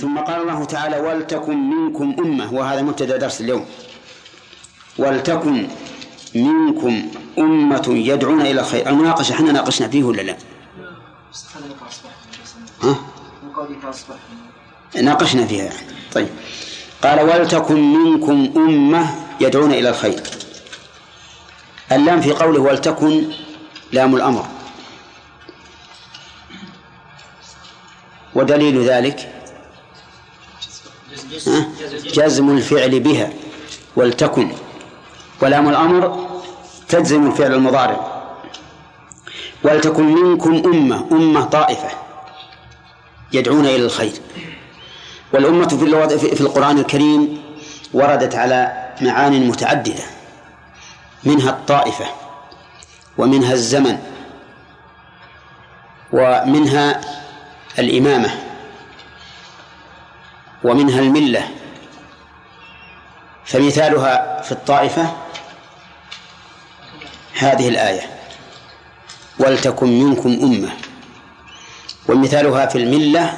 ثم قال الله تعالى ولتكن منكم أمة وهذا مبتدأ درس اليوم. ولتكن منكم أمة يدعون إلى الخير. المناقشة إحنا ناقشنا فيه ولا لا؟ ها؟ ناقشنا فيها يعني. طيب. قال ولتكن منكم أمة يدعون إلى الخير. اللام في قوله ولتكن لام الأمر. ودليل ذلك جزم الفعل بها ولتكن. ولام الأمر تجزم الفعل المضارع. ولتكن منكم أمة أمة طائفة يدعون إلى الخير. والأمة في في القرآن الكريم وردت على معان متعددة. منها الطائفة ومنها الزمن ومنها الإمامة. ومنها الملة. فمثالها في الطائفة هذه الآية ولتكن منكم أمة. ومثالها في الملة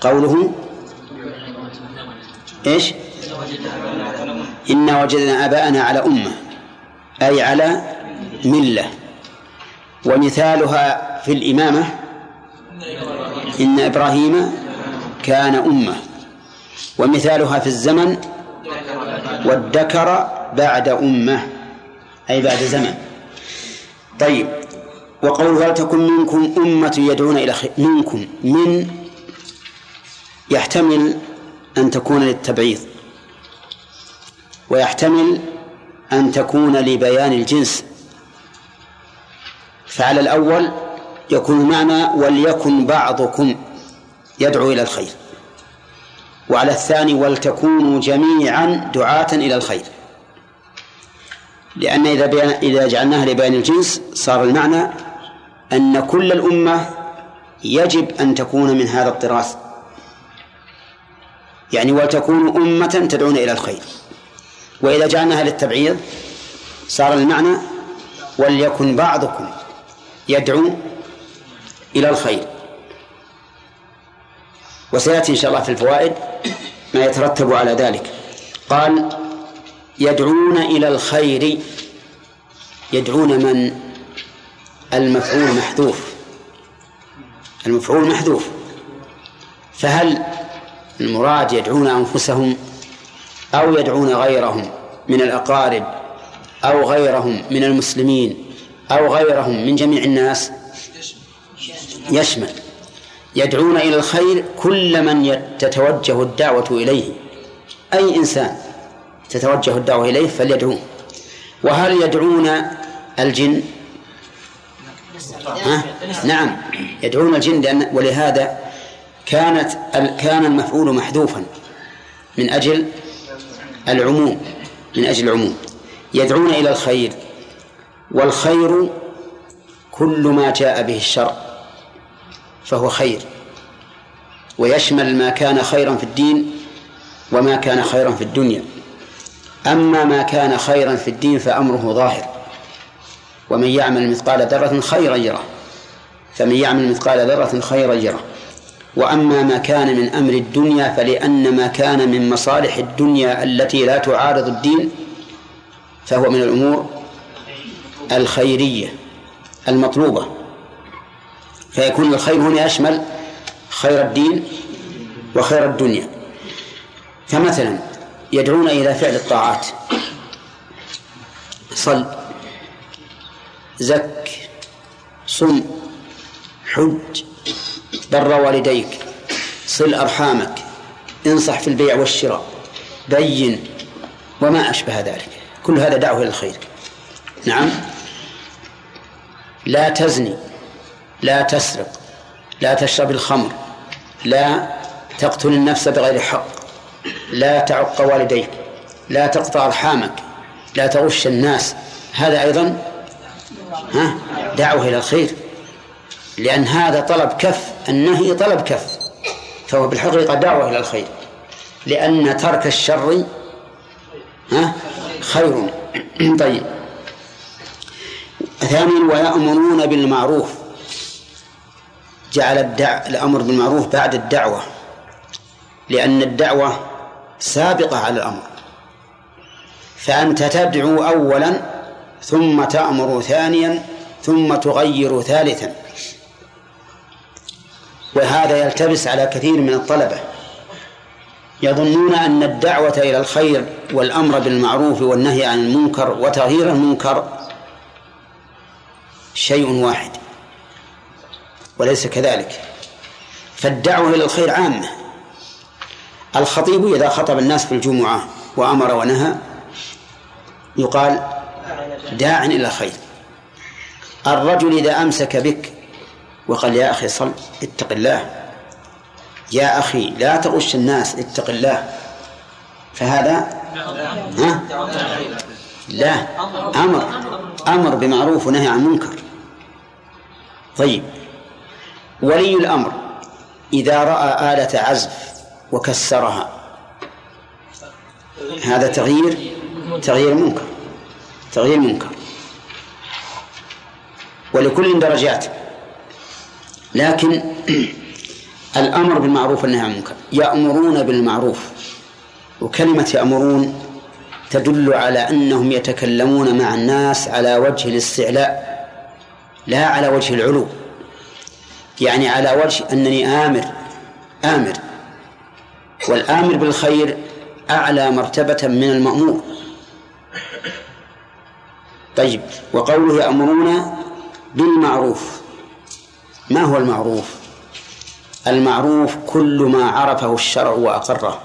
قوله إيش؟ إنا وجدنا آباءنا على أمة أي على ملة. ومثالها في الإمامة إن إبراهيم كان أمة. ومثالها في الزمن والذكر بعد أمة أي بعد زمن. طيب وقول ولتكن منكم أمة يدعون إلى خير منكم من يحتمل أن تكون للتبعيض ويحتمل أن تكون لبيان الجنس. فعلى الأول يكون معنى وليكن بعضكم. يدعو إلى الخير. وعلى الثاني ولتكونوا جميعا دعاة إلى الخير. لأن إذا إذا جعلناها لبيان الجنس صار المعنى أن كل الأمة يجب أن تكون من هذا الطراز. يعني ولتكونوا أمة تدعون إلى الخير. وإذا جعلناها للتبعيض صار المعنى وليكن بعضكم يدعو إلى الخير. وسيأتي إن شاء الله في الفوائد ما يترتب على ذلك. قال يدعون إلى الخير يدعون من؟ المفعول محذوف. المفعول محذوف. فهل المراد يدعون أنفسهم أو يدعون غيرهم من الأقارب أو غيرهم من المسلمين أو غيرهم من جميع الناس؟ يشمل. يدعون إلى الخير كل من تتوجه الدعوة إليه. أي إنسان تتوجه الدعوة إليه فليدعوه وهل يدعون الجن؟ ها؟ نعم. يدعون الجن لأن ولهذا كانت كان المفعول محذوفا من أجل العموم من أجل العموم. يدعون إلى الخير. والخير كل ما جاء به الشرع. فهو خير. ويشمل ما كان خيرا في الدين وما كان خيرا في الدنيا. أما ما كان خيرا في الدين فأمره ظاهر. ومن يعمل مثقال ذرة خيرا يره. فمن يعمل مثقال ذرة خيرا يره. وأما ما كان من أمر الدنيا فلأن ما كان من مصالح الدنيا التي لا تعارض الدين فهو من الأمور الخيرية المطلوبة. فيكون الخير هنا يشمل خير الدين وخير الدنيا. فمثلا يدعون إلى فعل الطاعات. صل زك صم حج بر والديك صل أرحامك انصح في البيع والشراء بين وما أشبه ذلك. كل هذا دعوة إلى الخير. نعم. لا تزني. لا تسرق لا تشرب الخمر لا تقتل النفس بغير حق لا تعق والديك لا تقطع أرحامك لا تغش الناس. هذا أيضا ها دعوة إلى الخير لأن هذا طلب كف النهي طلب كف فهو بالحقيقة دعوة إلى الخير لأن ترك الشر ها خير. طيب. ثانيا ويأمرون بالمعروف. جعل الدع... الأمر بالمعروف بعد الدعوة لأن الدعوة سابقة على الأمر. فأنت تدعو أولا ثم تأمر ثانيا ثم تغير ثالثا. وهذا يلتبس على كثير من الطلبة. يظنون أن الدعوة إلى الخير والأمر بالمعروف والنهي عن المنكر وتغيير المنكر شيء واحد. وليس كذلك. فالدعوة إلى الخير عامة. الخطيب إذا خطب الناس في الجمعة وأمر ونهى يقال داع إلى الخير الرجل إذا أمسك بك وقال يا أخي صل اتق الله. يا أخي لا تغش الناس اتق الله. فهذا ها؟ لا. أمر. أمر بمعروف ونهي عن منكر. طيب. ولي الأمر إذا رأى آلة عزف وكسرها. هذا تغيير تغيير منكر تغيير منكر. ولكل درجات. لكن الأمر بالمعروف والنهي عن المنكر. يأمرون بالمعروف. وكلمة يأمرون تدل على أنهم يتكلمون مع الناس على وجه الاستعلاء لا على وجه العلو. يعني على وجه أنني آمر آمر. والآمر بالخير أعلى مرتبة من المأمور. طيب وقوله يأمرون بالمعروف. ما هو المعروف؟ المعروف كل ما عرفه الشرع وأقره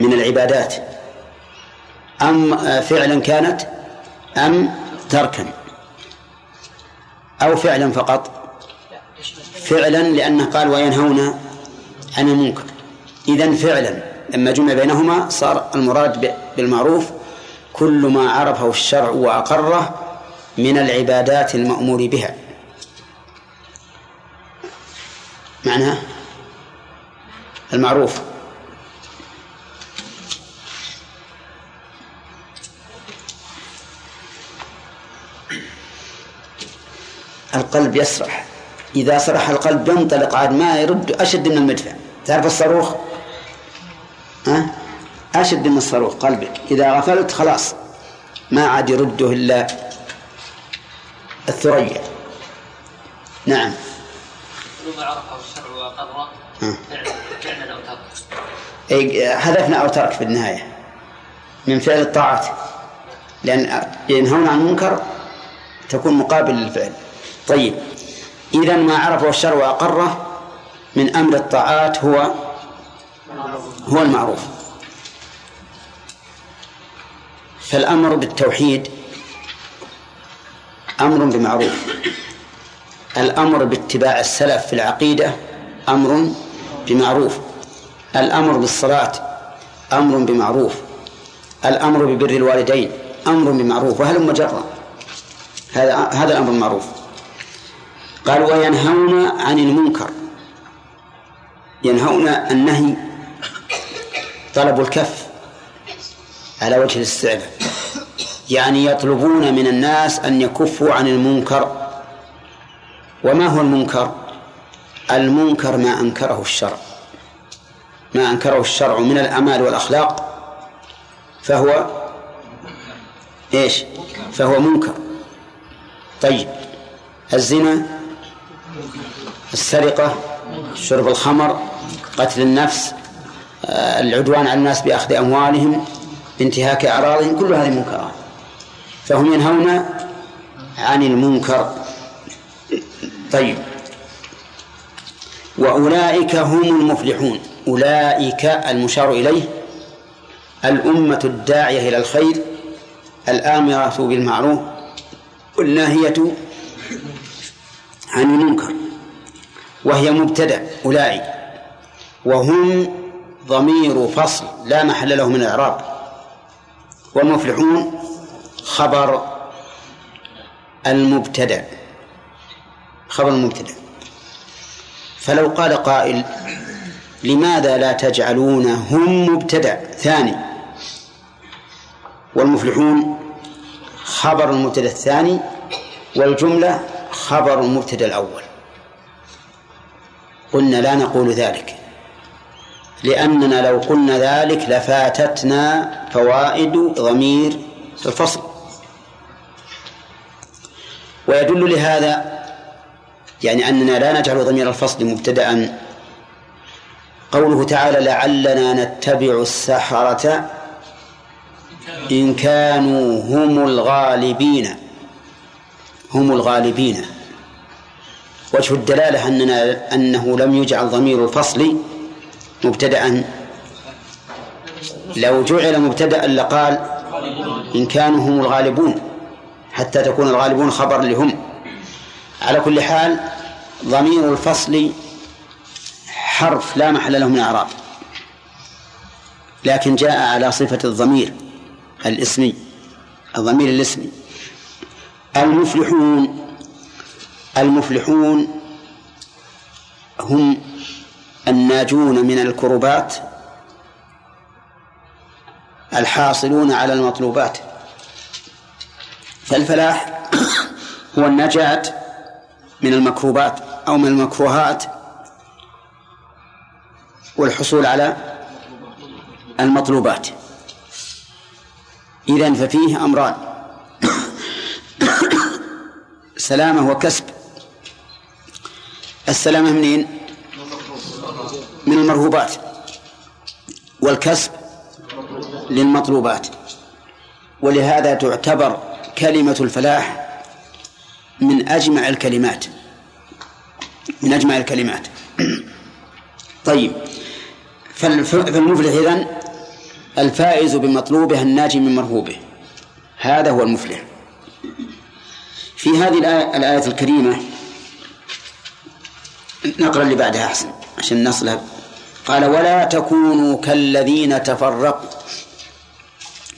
من العبادات. أم فعلا كانت أم تركا. أو فعلا فقط. فعلا لأنه قال وينهون عن المنكر. إذا فعلا لما جمع بينهما صار المراد بالمعروف كل ما عرفه الشرع وأقره من العبادات المأمور بها. معناه المعروف. القلب يسرح. إذا سرح القلب ينطلق عاد ما يرد أشد من المدفع. تعرف الصاروخ؟ ها؟ أشد من الصاروخ قلبك. إذا غفلت خلاص ما عاد يرده إلا الثريا. نعم. عرفه الشرع فعلا أو ترك. حذفنا أو ترك في النهاية. من فعل الطاعات. لأن ينهون عن المنكر تكون مقابل للفعل. طيب. إذا ما عرفه الشرع وأقره من أمر الطاعات هو هو المعروف. فالأمر بالتوحيد أمر بمعروف. الأمر باتباع السلف في العقيدة أمر بمعروف. الأمر بالصلاة أمر بمعروف. الأمر ببر الوالدين أمر بمعروف. وهل مجرة هذا هذا الأمر المعروف قال وينهون عن المنكر. ينهون النهي. طلب الكف على وجه الاستعلاء يعني يطلبون من الناس أن يكفوا عن المنكر. وما هو المنكر؟ المنكر ما أنكره الشرع. ما أنكره الشرع من الأعمال والأخلاق. فهو إيش؟ فهو منكر. طيب الزنا السرقة شرب الخمر قتل النفس آه، العدوان على الناس بأخذ أموالهم انتهاك أعراضهم كل هذه منكرات. فهم ينهون عن المنكر. طيب. وأولئك هم المفلحون. أولئك المشار إليه الأمة الداعية إلى الخير الآمرة بالمعروف والناهية عن المنكر. وهي مبتدأ أولئك وهم ضمير فصل لا محل له من الإعراب. والمفلحون خبر المبتدأ. خبر المبتدأ. فلو قال قائل لماذا لا تجعلون هم مبتدأ؟ ثاني. والمفلحون خبر المبتدأ الثاني والجملة خبر المبتدأ الأول. قلنا لا نقول ذلك. لأننا لو قلنا ذلك لفاتتنا فوائد ضمير الفصل. ويدل لهذا يعني أننا لا نجعل ضمير الفصل مبتدأ. قوله تعالى لعلنا نتبع السحرة إن كانوا هم الغالبين. هم الغالبين. وجه الدلالة أننا أنه لم يجعل ضمير الفصل مبتدأ. لو جعل مبتدأ لقال إن كانوا هم الغالبون حتى تكون الغالبون خبر لهم. على كل حال ضمير الفصل حرف لا محل له من إعراب لكن جاء على صفة الضمير الاسمي الضمير الاسمي. المفلحون المفلحون هم الناجون من الكربات الحاصلون على المطلوبات. فالفلاح هو النجاة من المكروبات أو من المكروهات والحصول على المطلوبات. إذن ففيه أمران. سلامة وكسب. السلامة منين؟ من المرهوبات والكسب للمطلوبات. ولهذا تعتبر كلمة الفلاح من أجمع الكلمات. من أجمع الكلمات. طيب. فالمفلح إذن الفائز بمطلوبه الناجي من مرهوبه. هذا هو المفلح. في هذه الآية, الكريمة نقرأ اللي بعدها أحسن عشان نصلها. قال ولا تكونوا كالذين تفرقوا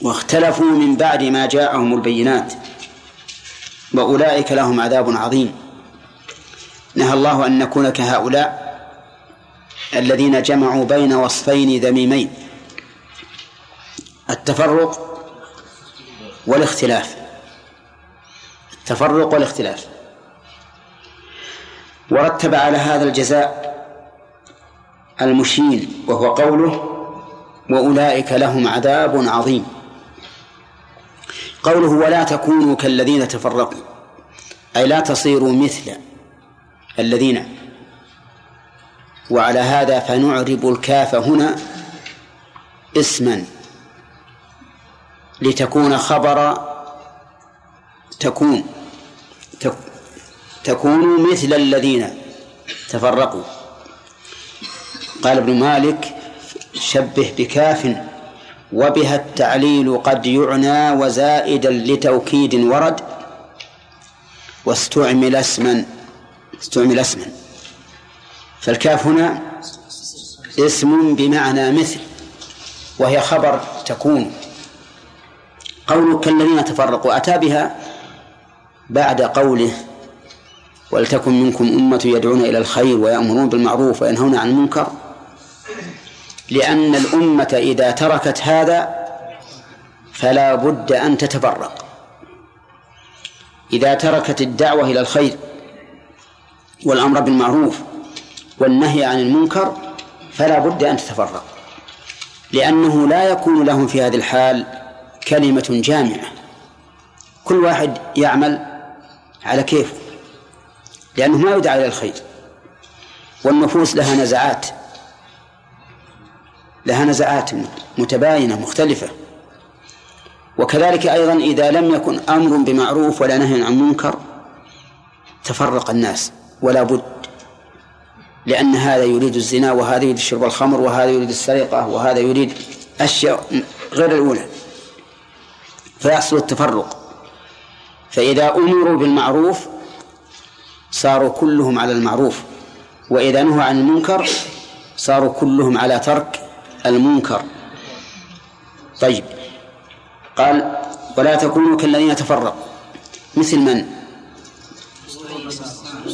واختلفوا من بعد ما جاءهم البينات وأولئك لهم عذاب عظيم. نهى الله أن نكون كهؤلاء الذين جمعوا بين وصفين ذميمين التفرق والاختلاف. التفرق والاختلاف. ورتب على هذا الجزاء المشين وهو قوله وأولئك لهم عذاب عظيم قوله ولا تكونوا كالذين تفرقوا أي لا تصيروا مثل الذين. وعلى هذا فنعرب الكاف هنا اسما لتكون خبر تكون. تكون مثل الذين تفرقوا. قال ابن مالك شبه بكاف وبها التعليل قد يعنى وزائدا لتوكيد ورد. واستعمل اسما استعمل اسما. فالكاف هنا اسم بمعنى مثل وهي خبر تكون. قولك كالذين تفرقوا أتى بها بعد قوله ولتكن منكم أمة يدعون إلى الخير ويأمرون بالمعروف وينهون عن المنكر. لأن الأمة إذا تركت هذا فلا بد أن تتفرق. إذا تركت الدعوة إلى الخير والأمر بالمعروف والنهي عن المنكر فلا بد أن تتفرق. لأنه لا يكون لهم في هذه الحال كلمة جامعة. كل واحد يعمل على كيفه. لأنه ما يدعى إلى الخير. والنفوس لها نزعات. لها نزعات متباينة مختلفة. وكذلك أيضا إذا لم يكن أمر بمعروف ولا نهي عن منكر تفرق الناس. ولا بد لأن هذا يريد الزنا وهذا يريد شرب الخمر وهذا يريد السرقة وهذا يريد أشياء غير الأولى. فيحصل التفرق. فإذا أمروا بالمعروف صاروا كلهم على المعروف وإذا نهوا عن المنكر صاروا كلهم على ترك المنكر. طيب قال ولا تكونوا كالذين تفرقوا. مثل من؟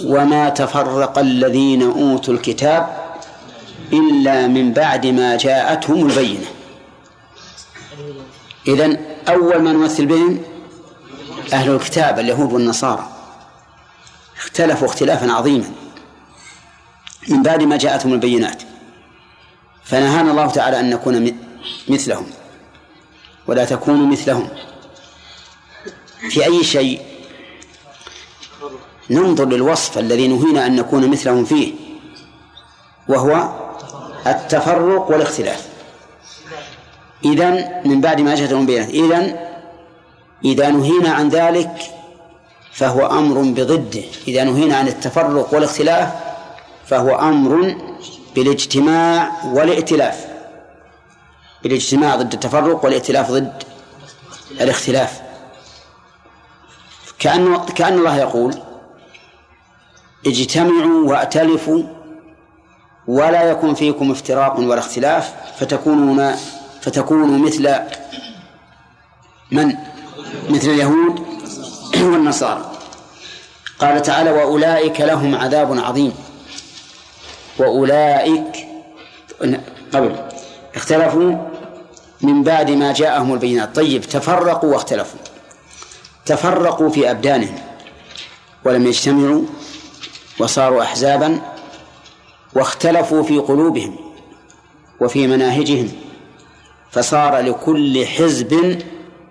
وما تفرق الذين أوتوا الكتاب إلا من بعد ما جاءتهم البينة. إذن أول من نمثل بهم أهل الكتاب اليهود والنصارى. اختلفوا اختلافا عظيما. من بعد ما جاءتهم البينات فنهانا الله تعالى أن نكون مثلهم ولا تكونوا مثلهم. في أي شيء ننظر للوصف الذي نهينا أن نكون مثلهم فيه وهو التفرق والاختلاف. إذن من بعد ما جاءتهم بينات إذن إذا نهينا عن ذلك فهو أمر بضده. إذا نهينا عن التفرق والاختلاف فهو أمر بالاجتماع والائتلاف. بالاجتماع ضد التفرق والائتلاف ضد الاختلاف. كأن كأن الله يقول اجتمعوا وائتلفوا ولا يكن فيكم افتراق ولا اختلاف فتكونون فتكونوا مثل من؟ مثل اليهود والنصارى. قال تعالى وأولئك لهم عذاب عظيم. وأولئك قبل. اختلفوا من بعد ما جاءهم البينات. طيب تفرقوا واختلفوا. تفرقوا في أبدانهم. ولم يجتمعوا وصاروا أحزابا واختلفوا في قلوبهم وفي مناهجهم. فصار لكل حزب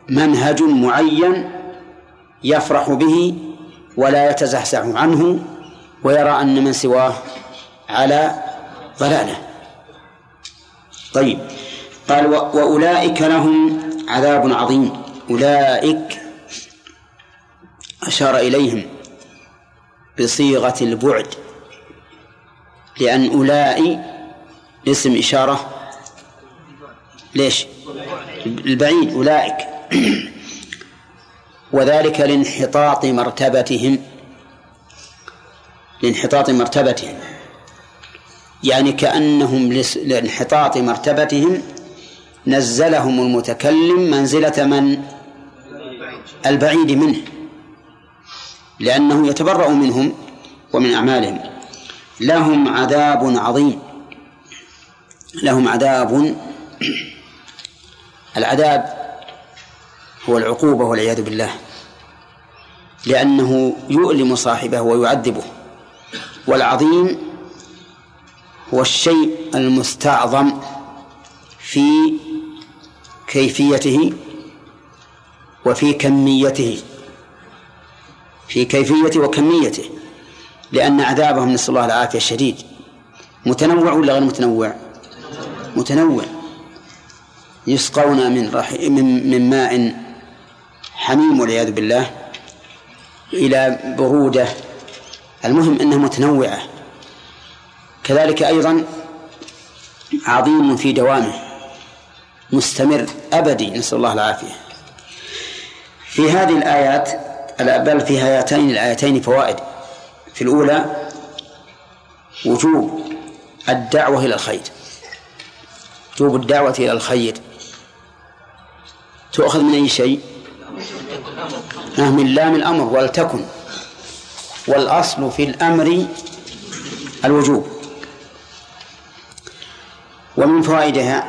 منهج معين يفرح به ولا يتزحزح عنه ويرى أن من سواه على ضلاله. طيب قال وأولئك لهم عذاب عظيم. أولئك أشار إليهم بصيغة البعد لأن أولئي اسم إشارة ليش؟ البعيد أولئك. وذلك لانحطاط مرتبتهم. لانحطاط مرتبتهم. يعني كأنهم لانحطاط مرتبتهم نزلهم المتكلم منزلة من؟ البعيد منه. لأنه يتبرأ منهم ومن أعمالهم. لهم عذاب عظيم. لهم عذاب العذاب هو العقوبة والعياذ بالله. لأنه يؤلم صاحبه ويعذبه. والعظيم هو الشيء المستعظم في كيفيته وفي كميته. في كيفيته وكميته. لأن عذابهم نسأل الله العافية الشديد. متنوع ولا غير متنوع؟ متنوع. يسقون من رح من, من ماء حميم والعياذ بالله. إلى برودة المهم أنها متنوعة. كذلك أيضا عظيم في دوامه. مستمر أبدي. نسأل الله العافية. في هذه الآيات بل في هاتين الآيتين فوائد. في الأولى وجوب الدعوة إلى الخير. وجوب الدعوة إلى الخير. تؤخذ من أي شيء؟ من لام الأمر ولتكن والأصل في الأمر الوجوب. ومن فوائدها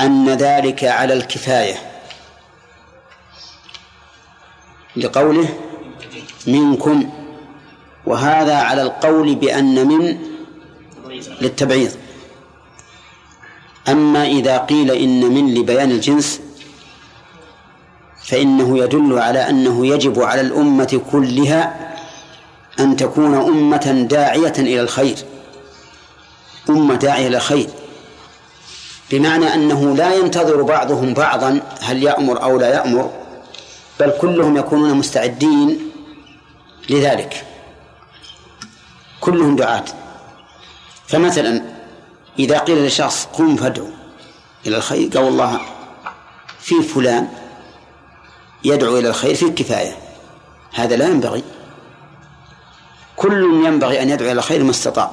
أن ذلك على الكفاية لقوله منكم وهذا على القول بأن من للتبعيض. أما إذا قيل إن من لبيان الجنس فإنه يدل على أنه يجب على الأمة كلها أن تكون أمة داعية إلى الخير. أمة داعية إلى الخير. بمعنى أنه لا ينتظر بعضهم بعضا هل يأمر أو لا يأمر بل كلهم يكونون مستعدين لذلك. كلهم دعاة. فمثلا إذا قيل لشخص قم فادعو إلى الخير قال والله في فلان يدعو إلى الخير في الكفاية. هذا لا ينبغي. كل ينبغي أن يدعو إلى الخير ما استطاع.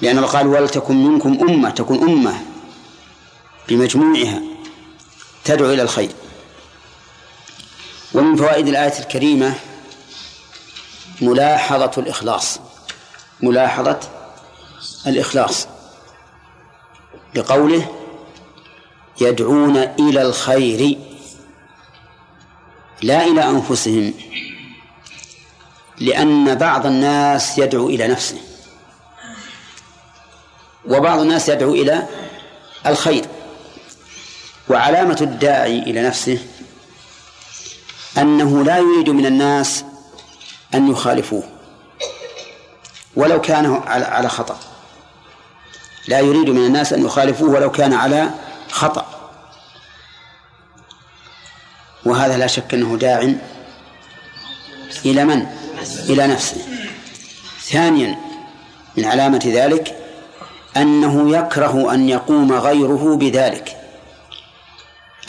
لأن الله قال ولتكن منكم أمة تكون أمة بمجموعها تدعو إلى الخير. ومن فوائد الآية الكريمة ملاحظة الإخلاص. ملاحظة الإخلاص. بقوله يدعون إلى الخير لا إلى أنفسهم لأن بعض الناس يدعو إلى نفسه وبعض الناس يدعو إلى الخير. وعلامة الداعي إلى نفسه أنه لا يريد من الناس أن يخالفوه ولو كان على خطأ. لا يريد من الناس أن يخالفوه ولو كان على خطأ. وهذا لا شك أنه داع إلى من؟ إلى نفسه. ثانيا من علامة ذلك أنه يكره أن يقوم غيره بذلك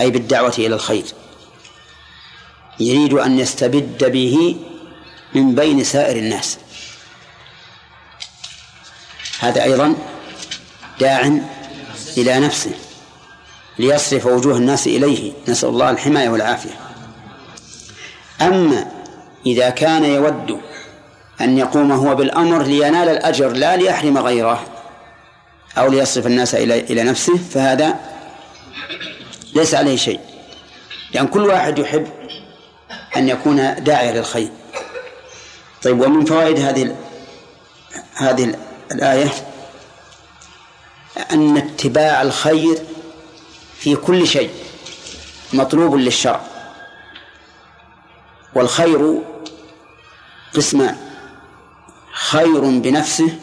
أي بالدعوة إلى الخير. يريد أن يستبد به من بين سائر الناس. هذا أيضا داع إلى نفسه. ليصرف وجوه الناس إليه. نسأل الله الحماية والعافية. أما إذا كان يود أن يقوم هو بالأمر لينال الأجر لا ليحرم غيره أو ليصرف الناس إلى إلى نفسه فهذا ليس عليه شيء. لأن كل واحد يحب أن يكون داعيا للخير. طيب ومن فوائد هذه هذه الآية؟ أن اتباع الخير في كل شيء مطلوب للشرع والخير قسمان خير بنفسه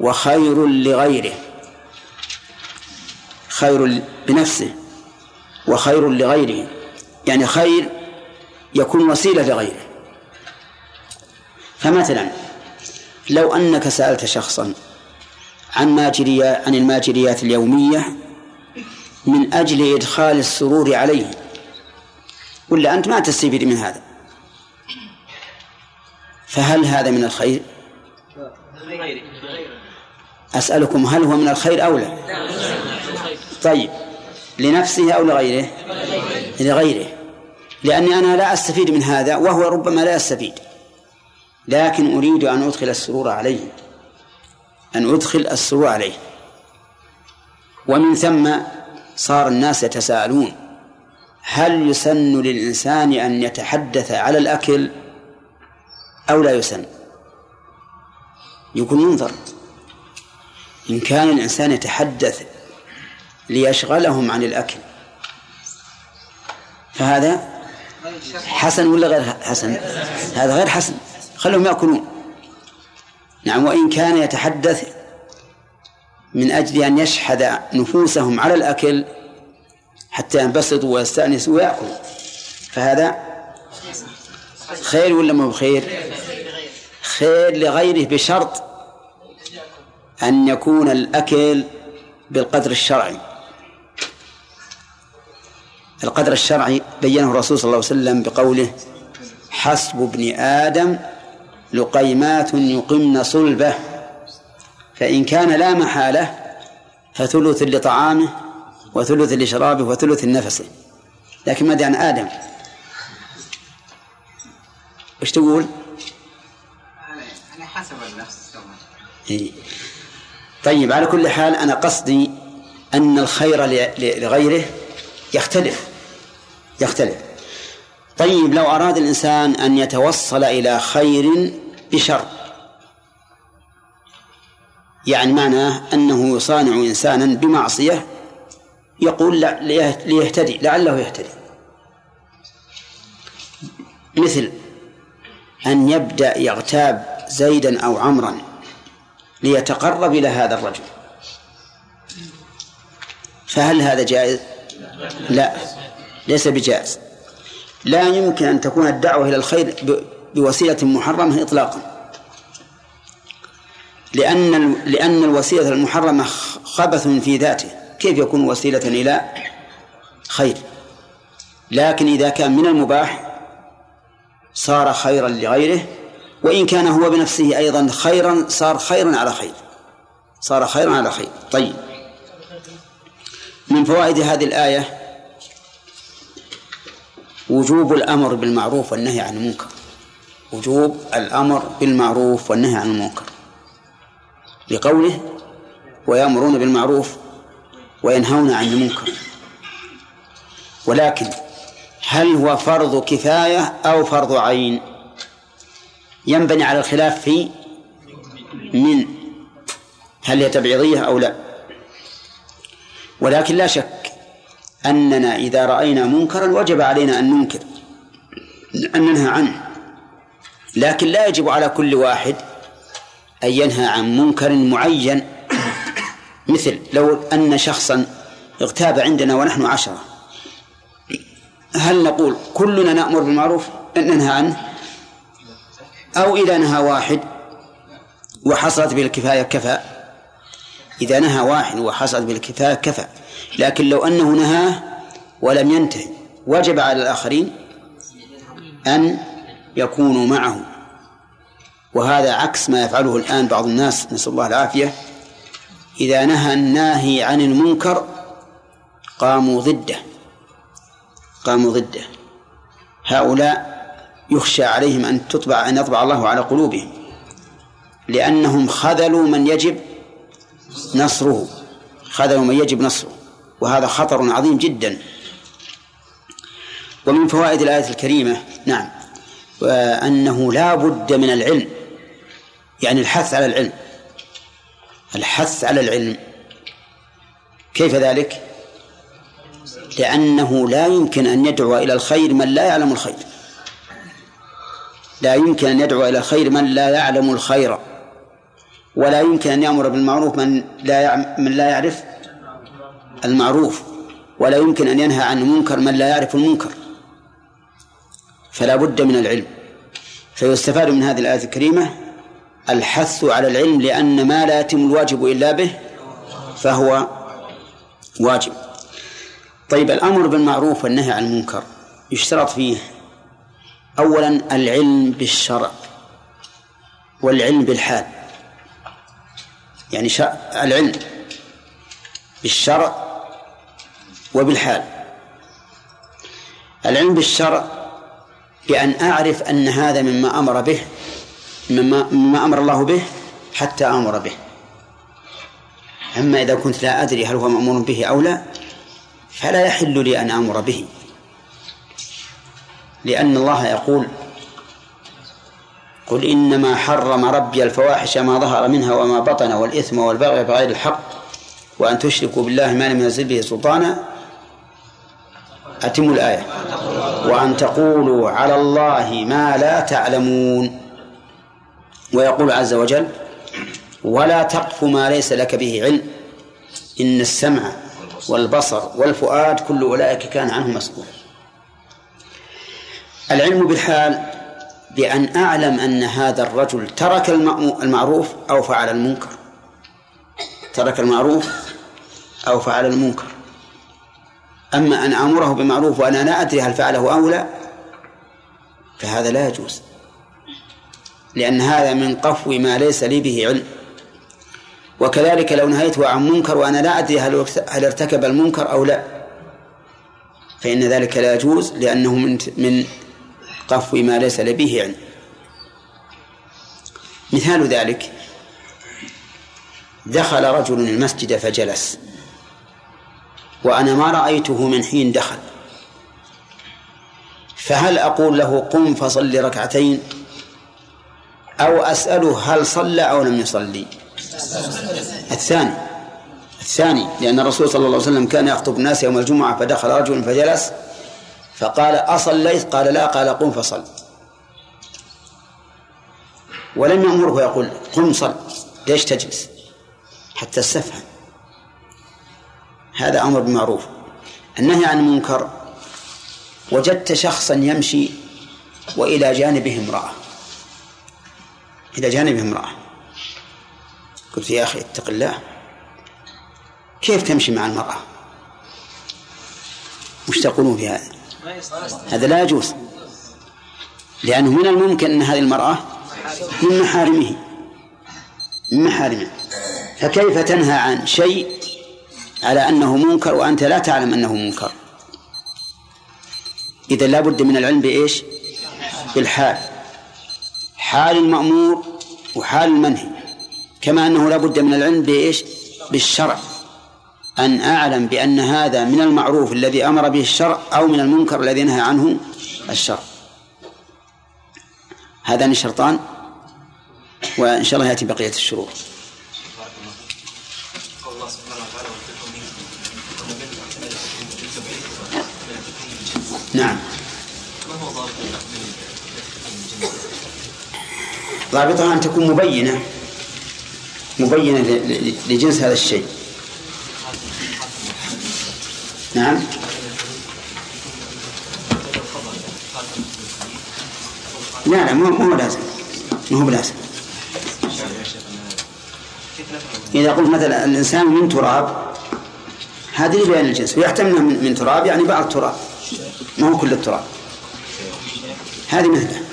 وخير لغيره خير بنفسه وخير لغيره يعني خير يكون وسيلة لغيره. فمثلا لو أنك سألت شخصا عن ماجريات عن الماجريات اليومية من أجل إدخال السرور عليه ولا أنت ما تستفيد من هذا فهل هذا من الخير؟ أسألكم هل هو من الخير أو لا؟ طيب لنفسه أو لغيره؟ لغيره لأني أنا لا أستفيد من هذا وهو ربما لا يستفيد لكن أريد أن أدخل السرور عليه أن أدخل السرور عليه ومن ثم صار الناس يتساءلون هل يسن للإنسان أن يتحدث على الأكل أو لا يسن؟ يكون ينظر. إن كان الإنسان يتحدث ليشغلهم عن الأكل فهذا حسن ولا غير حسن؟ هذا غير حسن خلهم يأكلون. نعم وإن كان يتحدث من أجل أن يشحذ نفوسهم على الأكل حتى ينبسطوا ويستأنسوا ويأكلوا. فهذا خير ولا مو بخير؟ خير لغيره بشرط أن يكون الأكل بالقدر الشرعي. القدر الشرعي بينه الرسول صلى الله عليه وسلم بقوله حسب ابن آدم لقيمات يقمن صلبه. فإن كان لا محالة فثلث لطعامه وثلث لشرابه وثلث لنفسه لكن ماذا عن آدم وش تقول؟ حسب النفس إيه. طيب على كل حال أنا قصدي أن الخير لغيره يختلف يختلف طيب لو أراد الإنسان أن يتوصل إلى خير بشر يعني معناه أنه يصانع إنسانا بمعصية يقول لا ليهتدي لعله يهتدي. مثل أن يبدأ يغتاب زيدا أو عمرا ليتقرب إلى هذا الرجل. فهل هذا جائز؟ لا ليس بجائز. لا يمكن أن تكون الدعوة إلى الخير بوسيلة محرمة إطلاقا. لأن لأن الوسيلة المحرمة خبث في ذاته. كيف يكون وسيلة إلى خير؟ لكن إذا كان من المباح صار خيرا لغيره وإن كان هو بنفسه أيضا خيرا صار خيرا على خير. صار خيرا على خير. طيب. من فوائد هذه الآية وجوب الأمر بالمعروف والنهي عن المنكر. وجوب الأمر بالمعروف والنهي عن المنكر. لقوله ويأمرون بالمعروف وينهون عن المنكر. ولكن هل هو فرض كفاية أو فرض عين؟ ينبني على الخلاف في من؟ هل هي تبعيضية أو لا؟ ولكن لا شك أننا إذا رأينا منكرا وجب علينا أن ننكر أن ننهى عنه. لكن لا يجب على كل واحد أن ينهى عن منكر معين. مثل لو أن شخصا اغتاب عندنا ونحن عشرة هل نقول كلنا نأمر بالمعروف؟ أن ننهى عنه. أو إذا نهى واحد وحصلت به الكفاية كفى. إذا نهى واحد وحصلت به الكفاية كفى. لكن لو أنه نهاه ولم ينتهي وجب على الآخرين أن يكونوا معه. وهذا عكس ما يفعله الآن بعض الناس نسأل الله العافية. إذا نهى الناهي عن المنكر قاموا ضده. قاموا ضده. هؤلاء يخشى عليهم أن تطبع أن يطبع الله على قلوبهم. لأنهم خذلوا من يجب نصره. خذلوا من يجب نصره. وهذا خطر عظيم جدا. ومن فوائد الآية الكريمة نعم وأنه لا بد من العلم. يعني الحث على العلم. الحث على العلم. كيف ذلك؟ لأنه لا يمكن أن يدعو إلى الخير من لا يعلم الخير. لا يمكن أن يدعو إلى الخير من لا يعلم الخير. ولا يمكن أن يأمر بالمعروف من لا من لا يعرف المعروف. ولا يمكن أن ينهى عن المنكر من لا يعرف المنكر. فلا بد من العلم. فيستفاد من هذه الآية الكريمة الحث على العلم لأن ما لا يتم الواجب إلا به فهو واجب. طيب الأمر بالمعروف والنهي عن المنكر يشترط فيه أولا العلم بالشرع والعلم بالحال. يعني العلم بالشرع وبالحال. العلم بالشرع بأن أعرف أن هذا مما أمر به مما, مما أمر الله به حتى أمر به. أما إذا كنت لا أدري هل هو مأمور به أو لا فلا يحل لي أن آمر به. لأن الله يقول قل إنما حرم ربي الفواحش ما ظهر منها وما بطن والإثم والبغي بغير الحق وأن تشركوا بالله ما لم ينزل به سلطانا. أتموا الآية. وأن تقولوا على الله ما لا تعلمون. ويقول عز وجل ولا تقف ما ليس لك به علم إن السمع والبصر والفؤاد كل أولئك كان عنه مسؤولا العلم بالحال بأن أعلم أن هذا الرجل ترك المعروف أو فعل المنكر. ترك المعروف أو فعل المنكر. أما أن آمره بمعروف وأنا لا أدري هل فعله أو لا فهذا لا يجوز. لأن هذا من قفو ما ليس لي به علم. وكذلك لو نهيته عن منكر وأنا لا أدري هل هل ارتكب المنكر أو لا. فإن ذلك لا يجوز لأنه من من قفو ما ليس به علم. مثال ذلك دخل رجل المسجد فجلس. وأنا ما رأيته من حين دخل. فهل أقول له قم فصل ركعتين؟ أو أسأله هل صلى أو لم يصلي. الثاني الثاني لأن الرسول صلى الله عليه وسلم كان يخطب الناس يوم الجمعة فدخل رجل فجلس فقال أصليت؟ قال لا. قال قم فصل. ولم يأمره يقول قم صل. ليش تجلس؟ حتى استفهم. هذا أمر بالمعروف النهي عن المنكر وجدت شخصا يمشي وإلى جانبه امرأة. إلى جانبه امرأة. قلت يا أخي اتق الله. كيف تمشي مع المرأة؟ وش تقولون في هذا؟ هذا لا يجوز. لأنه من الممكن أن هذه المرأة من محارمه. من محارمه. فكيف تنهى عن شيء على أنه منكر وأنت لا تعلم أنه منكر؟ إذا لا بد من العلم بإيش؟ بالحال. حال المأمور وحال المنهي. كما أنه لا بد من العلم بإيش؟ بالشرع. أن أعلم بأن هذا من المعروف الذي أمر به الشرع أو من المنكر الذي نهى عنه الشرع. هذان شرطان وإن شاء الله يأتي بقية الشروط. نعم ما هو ضابط ضابطها أن تكون مبينة مبينة لجنس هذا الشيء. نعم. لا لا مو مو لازم مو بلازم. إذا قلت مثلا الإنسان من تراب هذه لبيان الجنس ويحتمل من, تراب يعني بعض التراب. ما هو كل التراب. هذه مثله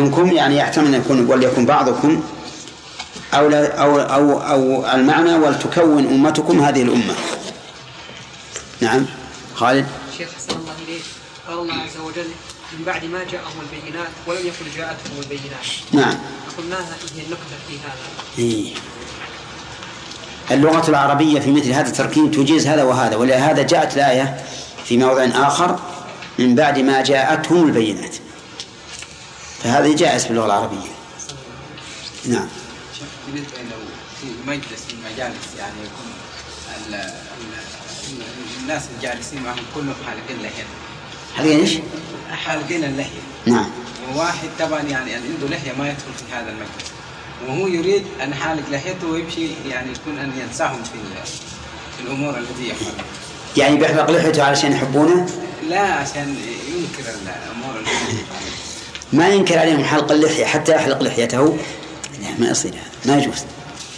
منكم يعني يحتمل أن يكون وليكن بعضكم أو أو أو أو المعنى ولتكون أمتكم هذه الأمة. نعم. خالد؟ شيخ حسن الله إليك. قال الله عز وجل من بعد ما جاءهم البينات ولم يكن جاءتهم البينات. نعم. قلنا هي النقطة في هذا. إيه. اللغة العربية في مثل هذا التركيب تجيز هذا وهذا ولهذا جاءت الآية في موضع آخر من بعد ما جاءتهم البينات. فهذه جائز في اللغة العربية. نعم. بالنسبة لو في مجلس من المجالس يعني يكون ال- ال- ال- الناس الجالسين معهم كلهم حالقين لحية هذه إيش؟ حالقين اللحية نعم. وواحد طبعا يعني عنده لحية ما يدخل في هذا المجلس وهو يريد أن حالق لحيته ويمشي يعني يكون أن ينساهم في ال- في الأمور التي يفعلها يعني بيحلق لحيته علشان يحبونه؟ لا عشان ينكر الأمور التي ما ينكر عليهم حلق اللحية حتى يحلق لحيته. لا ما يصير هذا ما يجوز.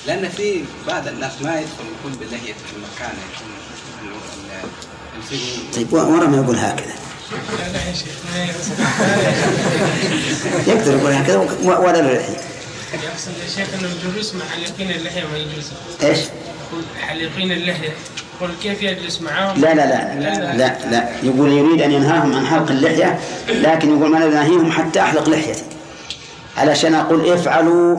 لأن في بعض الناس ما يدخل يكون باللحية في المكان طيب ورا ما يقول هكذا. يقدر يقول هكذا ولا له لحية يقصد يا شيخ إنه الجلوس مع حليقين اللحية ما يجوز. إيش؟ يقول حليقين اللحية. يقول كيف يجلس معاهم؟ لا لا لا لا لا. يقول يريد أن ينهاهم عن حلق اللحية لكن يقول ما ننهيهم حتى أحلق لحيتي. علشان أقول افعلوا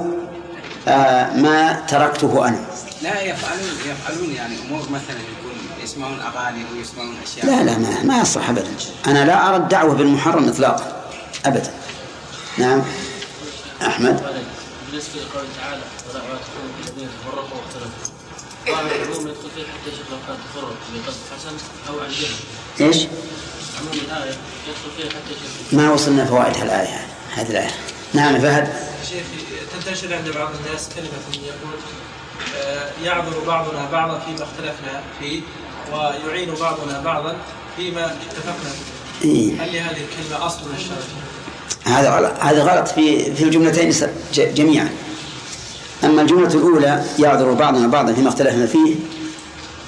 آه ما تركته أنا. لا يفعلون يفعلون يعني أمور مثلا يكون يسمعون أغاني ويسمعون أشياء. لا لا ما, ما يصح أبدا. أنا لا أرى الدعوة بالمحرم إطلاقا أبدا. نعم. أحمد. بالنسبة لقوله تعالى ولا تكونوا كالذين تفرقوا واختلفوا ظاهر حتى شيخ لو كان تفرق بقصد حسن أو عن جهل إيش؟ عموم الايه يدخل فيه حتى ما وصلنا فوائد هالآية هذه الآية. نعم فهد. شيخ تنتشر عند بعض الناس كلمة يقول آه، يعذر بعضنا بعضا فيما اختلفنا فيه ويعين بعضنا بعضا فيما اتفقنا فيه. إيه. هل لهذه الكلمة أصل من الشرع؟ هذا غلط. هذا غلط في في الجملتين جميعا. أما الجملة الأولى يعذر بعضنا بعضا فيما اختلفنا فيه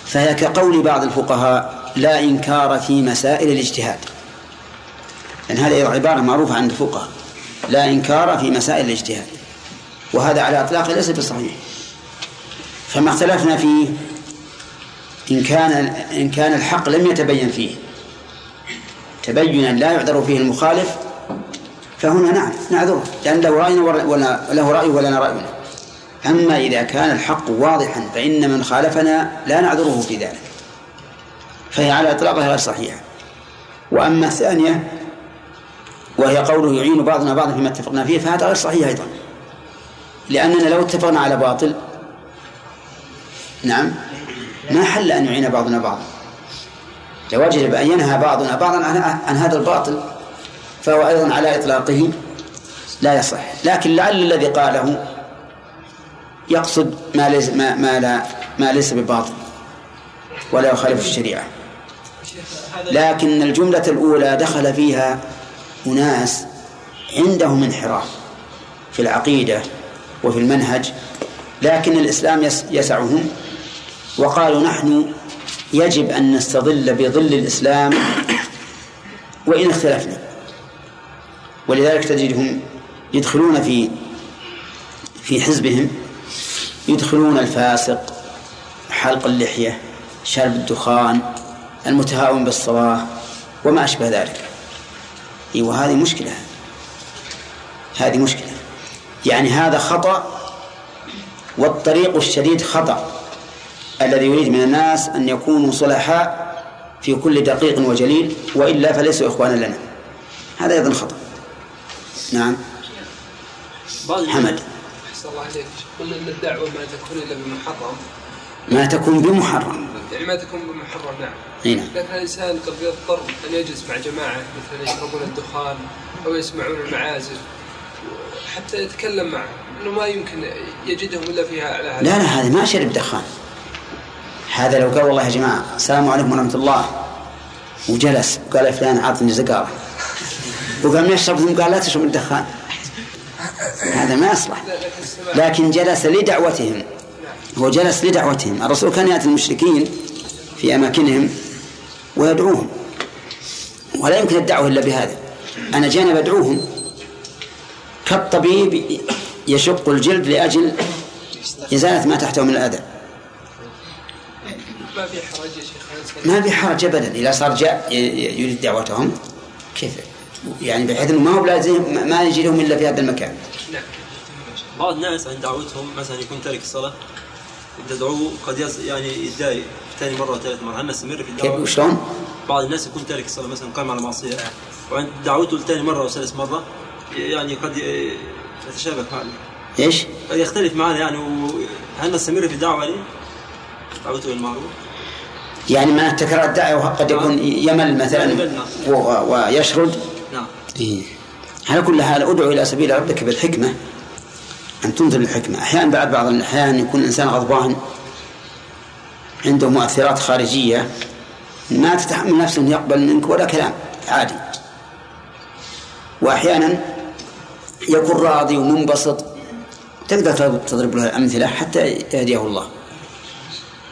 فهي كقول بعض الفقهاء لا إنكار في مسائل الاجتهاد. لأن هذه عبارة معروفة عند الفقهاء لا إنكار في مسائل الاجتهاد وهذا على إطلاقه ليس بصحيح. فما اختلفنا فيه إن كان إن كان الحق لم يتبين فيه تبينا لا يعذر فيه المخالف فهنا نعم نعذره لأن له رأي ولا له رأي ولنا رأينا أما إذا كان الحق واضحا فإن من خالفنا لا نعذره في ذلك. فهي على إطلاقها غير صحيحة. وأما الثانية وهي قوله يعين بعضنا بعضا فيما اتفقنا فيه فهذا غير صحيح أيضا. لأننا لو اتفقنا على باطل نعم ما حل أن يعين بعضنا بعضا. لوجب أن ينهى بعضنا بعضا عن, هذا الباطل فهو أيضا على إطلاقه لا يصح. لكن لعل الذي قاله يقصد ما ليس ما, ما لا ما ليس بباطل ولا يخالف الشريعة. لكن الجملة الأولى دخل فيها أناس عندهم انحراف في العقيدة وفي المنهج لكن الإسلام يس- يسعهم وقالوا نحن يجب أن نستظل بظل الإسلام وإن اختلفنا. ولذلك تجدهم يدخلون في في حزبهم يدخلون الفاسق حلق اللحية شرب الدخان المتهاون بالصلاة وما أشبه ذلك. وهذه مشكلة هذه مشكلة. يعني هذا خطأ والطريق الشديد خطأ الذي يريد من الناس أن يكونوا صلحاء في كل دقيق وجليل وإلا فليسوا إخوانا لنا. هذا أيضا خطأ. نعم. حمد. أحسن الله عليك قلنا أن الدعوة ما تكون إلا بمحرم. ما تكون بمحرم. يعني ما تكون بمحرم نعم. إي نعم. لكن الإنسان قد يضطر أن يجلس مع جماعة مثلا يشربون الدخان أو يسمعون المعازف حتى يتكلم معه. أنه ما يمكن يجدهم إلا فيها على هذا. لا لا هذا ما شرب دخان. هذا لو قال والله يا جماعة السلام عليكم ورحمة الله. وجلس وقال فلان أعطني زقارة. وقام يشرب قال لا تشرب الدخان. هذا ما يصلح لكن جلس لدعوتهم. هو جلس لدعوتهم. الرسول كان يأتي المشركين في أماكنهم ويدعوهم. ولا يمكن الدعوة إلا بهذا. أنا جانا بدعوهم كالطبيب يشق الجلد لأجل إزالة ما تحته من الأذى. ما في حرج أبدا. إذا صار جاء يريد دعوتهم كيف؟ يعني بحيث أنه ما هو بلازم ما يجي لهم إلا في هذا المكان نعم بعض الناس عند دعوتهم مثلا يكون تارك الصلاة تدعوه قد يز يعني يتضايق ثاني مرة وثالث مرة هل نستمر في كيف الدعوة؟ وشلون؟ بعض الناس يكون تارك الصلاة مثلا قام على معصية وعند دعوته لثاني مرة وثالث مرة يعني قد يتشابك معنا إيش؟ قد يختلف معنا يعني هل نستمر في الدعوة عليه؟ دعوته بالمعروف يعني مع تكرار الدعوة قد يكون يمل مثلا و- ويشرد نعم إيه. على كل حال أدعو إلى سبيل ربك بالحكمة أن تنظر الحكمة. أحيانا بعد بعض الاحيان يكون الانسان غضبان عنده مؤثرات خارجية ما تتحمل نفسه أن يقبل منك ولا كلام عادي. وأحيانا يكون راضي ومنبسط تقدر تضرب له أمثلة حتى يهديه الله.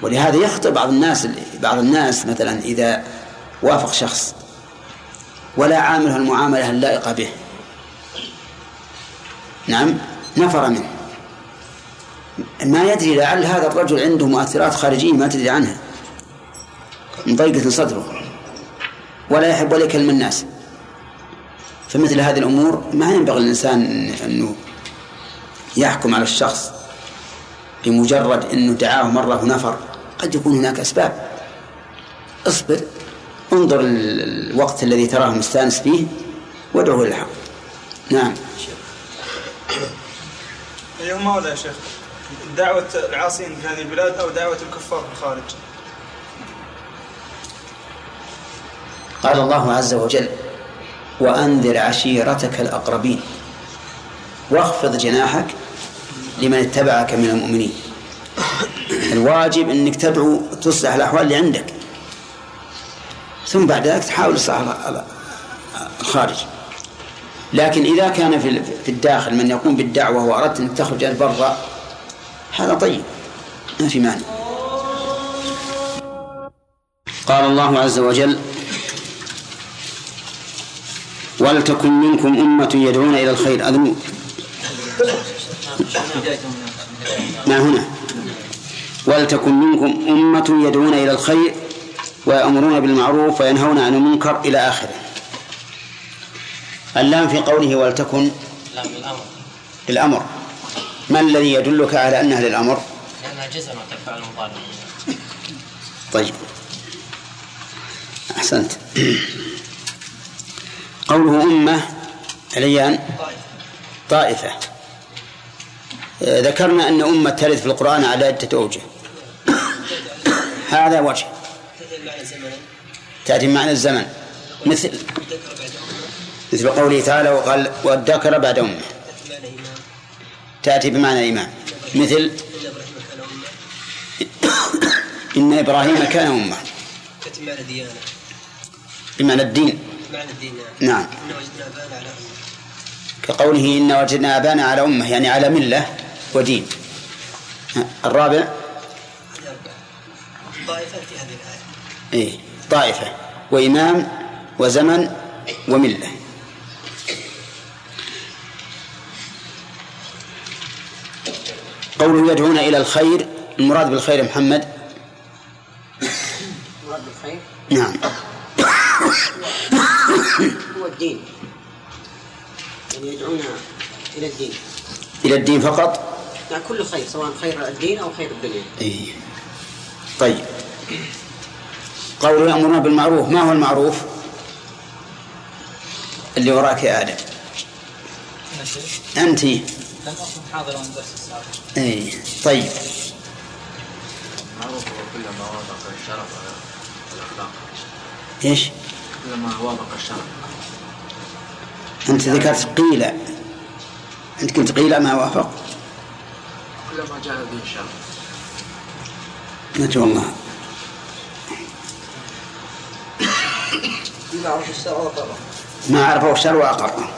ولهذا يخطئ بعض الناس بعض الناس مثلا إذا وافق شخص ولا عامله المعاملة اللائقة به. نعم نفر منه. ما يدري لعل هذا الرجل عنده مؤثرات خارجية ما تدري عنها. مضيقة صدره. ولا يحب ولا يكلم الناس. فمثل هذه الأمور ما ينبغي للإنسان أنه يحكم على الشخص بمجرد أنه دعاه مرة ونفر. قد يكون هناك أسباب. اصبر. انظر ال- الوقت الذي تراه مستأنس فيه وادعه إلى الحق. نعم. أيهما ولا يا شيخ؟ دعوة العاصين في هذه البلاد أو دعوة الكفار في الخارج؟ قال الله عز وجل وأنذر عشيرتك الأقربين واخفض جناحك لمن اتبعك من المؤمنين. الواجب أنك تدعو تصلح الأحوال اللي عندك. ثم بعد ذلك تحاول إصلاح ال- ال- الخارج. لكن إذا كان في في الداخل من يقوم بالدعوة وأردت أن تخرج برا هذا طيب ما في مانع. قال الله عز وجل ولتكن منكم أمة يدعون إلى الخير. أذن. ما هنا؟ ولتكن منكم أمة يدعون إلى الخير. ويأمرون بالمعروف وينهون عن المنكر إلى آخره. اللام في قوله ولتكن للأمر. ما الذي يدلك على أنها للأمر؟ لأنها جزء من الفعل المضارع طيب. أحسنت. قوله أمة عليان. طائفة. ذكرنا أن أمة ترد في القرآن على عدة أوجه. هذا وجه. تأتي بمعنى الزمن. مثل مثل قوله تعالى وقال والذكر بعد أمه. تأتي بمعنى إمام مثل إن إبراهيم كان أمة. تأتي معنى ديانة. بمعنى الدين. معنى الدين نعم. إن وجدنا آباءنا على أمة. كقوله إن وجدنا آبانا على أمة يعني على ملة ودين. الرابع طائفة في هذه إيه. طائفة. وإمام وزمن وملة. قوله يدعون إلى الخير المراد بالخير محمد؟ المراد بالخير؟ نعم. هو الدين. يعني يدعون إلى الدين. إلى الدين فقط؟ يعني كل خير سواء خير الدين أو خير الدنيا. إيه. طيب. قوله يأمرون بالمعروف ما هو المعروف؟ اللي وراك يا آدم. أنت. لم أكن حاضرا الدرس السابق اي طيب. معروف كلما وافق الشرع والأخلاق إيش؟ كلما وافق الشرع أنت ذكرت قيل. أنت قلت قيل ما وافق. كلما جاء به الشرع نجو الله. بما عرف الشرع وقرر ما عرفه الشرع وأقره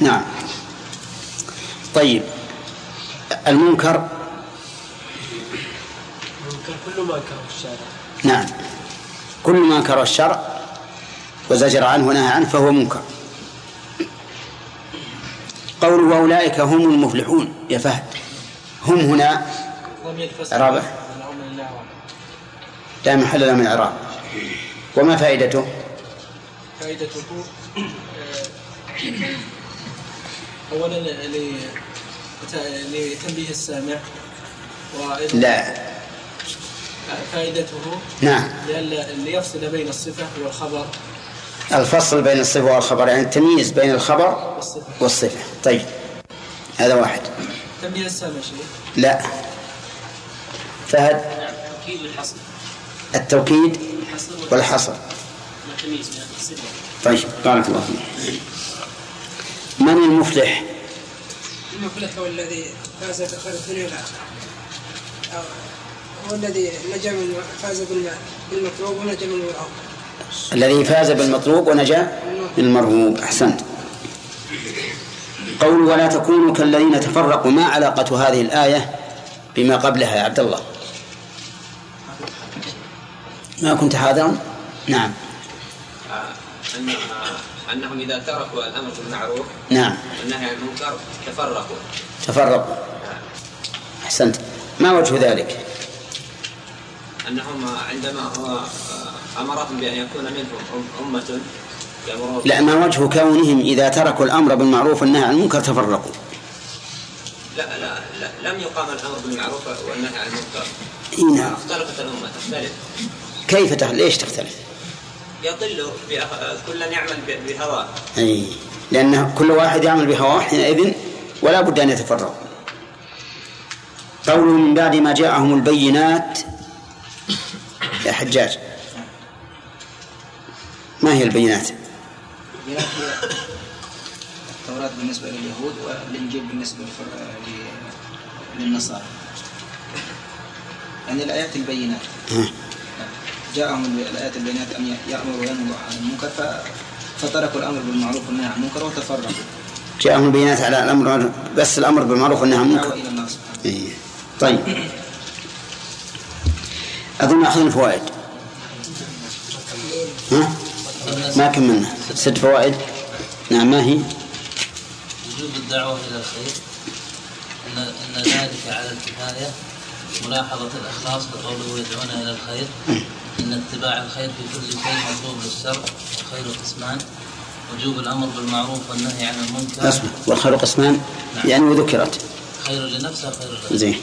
نعم. طيب. المنكر. ممكن كل ما كره الشارع نعم. كل ما انكر الشرع وزجر عنه ونهى عنه فهو منكر. قوله وأولئك هم المفلحون. يا فهد. هم هنا. إعرابه؟ لا محل له من الإعراب. وما فائدته؟ فائدته آه، أولا لتنبيه السامع وأيضا لا. فائدته نعم. ليفصل بين الصفة والخبر. الفصل بين الصفة والخبر يعني التمييز بين الخبر والصفة. والصفة. طيب هذا واحد. تنبيه السامع شيء؟ لا. فهد؟ الحصر التوكيد الحصر والحصر. والتمييز بين الصفة طيب بارك الله فيك. من المفلح؟ المفلح هو الذي فاز بخير الدنيا والآخرة أو هو الذي نجا من فاز بالم- بالمطلوب ونجا من المرغوب الذي فاز بالمطلوب ونجا من المرغوب أحسنت. قول ولا تكونوا كالذين تفرقوا. ما علاقة هذه الآية بما قبلها يا عبد الله؟ ما كنت حاضرا؟ نعم. أنهم إذا تركوا الأمر بالمعروف نعم. والنهي عن المنكر تفرقوا. تفرقوا. أحسنت. ما وجه ذلك؟ أنهم عندما هو أمرهم بأن يكون منهم أم- أمة لا ما وجه كونهم إذا تركوا الأمر بالمعروف والنهي عن المنكر تفرقوا. لا لا لا لم يقام الأمر بالمعروف والنهي عن المنكر. إي نعم. اختلفت الأمة تختلف. كيف تخ... ليش تختلف؟ يضل بأخ- كل يعمل بهواه أي لأن كل واحد يعمل بهواه حينئذ ولا بد أن يتفرقوا قوله من بعد ما جاءهم البينات يا حجاج. ما هي البينات؟ البينات هي التوراة بالنسبة لليهود والإنجيل بالنسبة للنصارى. يعني الآيات البينات. جاءهم الآيات البينات أن يأمروا وينهوا عن المنكر فتركوا الأمر بالمعروف والنهي عن المنكر وتفرقوا. جاءهم البينات على الأمر بس الأمر بالمعروف والنهي عن المنكر. إيه. طيب. أظن أخذنا الفوائد ها؟ ما كملنا. ست فوائد. نعم ما هي؟ وجوب الدعوة إلى الخير. أن أن ذلك على الكفاية ملاحظة الإخلاص بقوله يدعون إلى الخير. أن اتباع الخير في كل شيء مطلوب للشرع والخير قسمان وجوب الأمر بالمعروف والنهي عن المنكر. أصبر والخير قسمان يعني وذكرت. خير لنفسه خير لغيره. زين.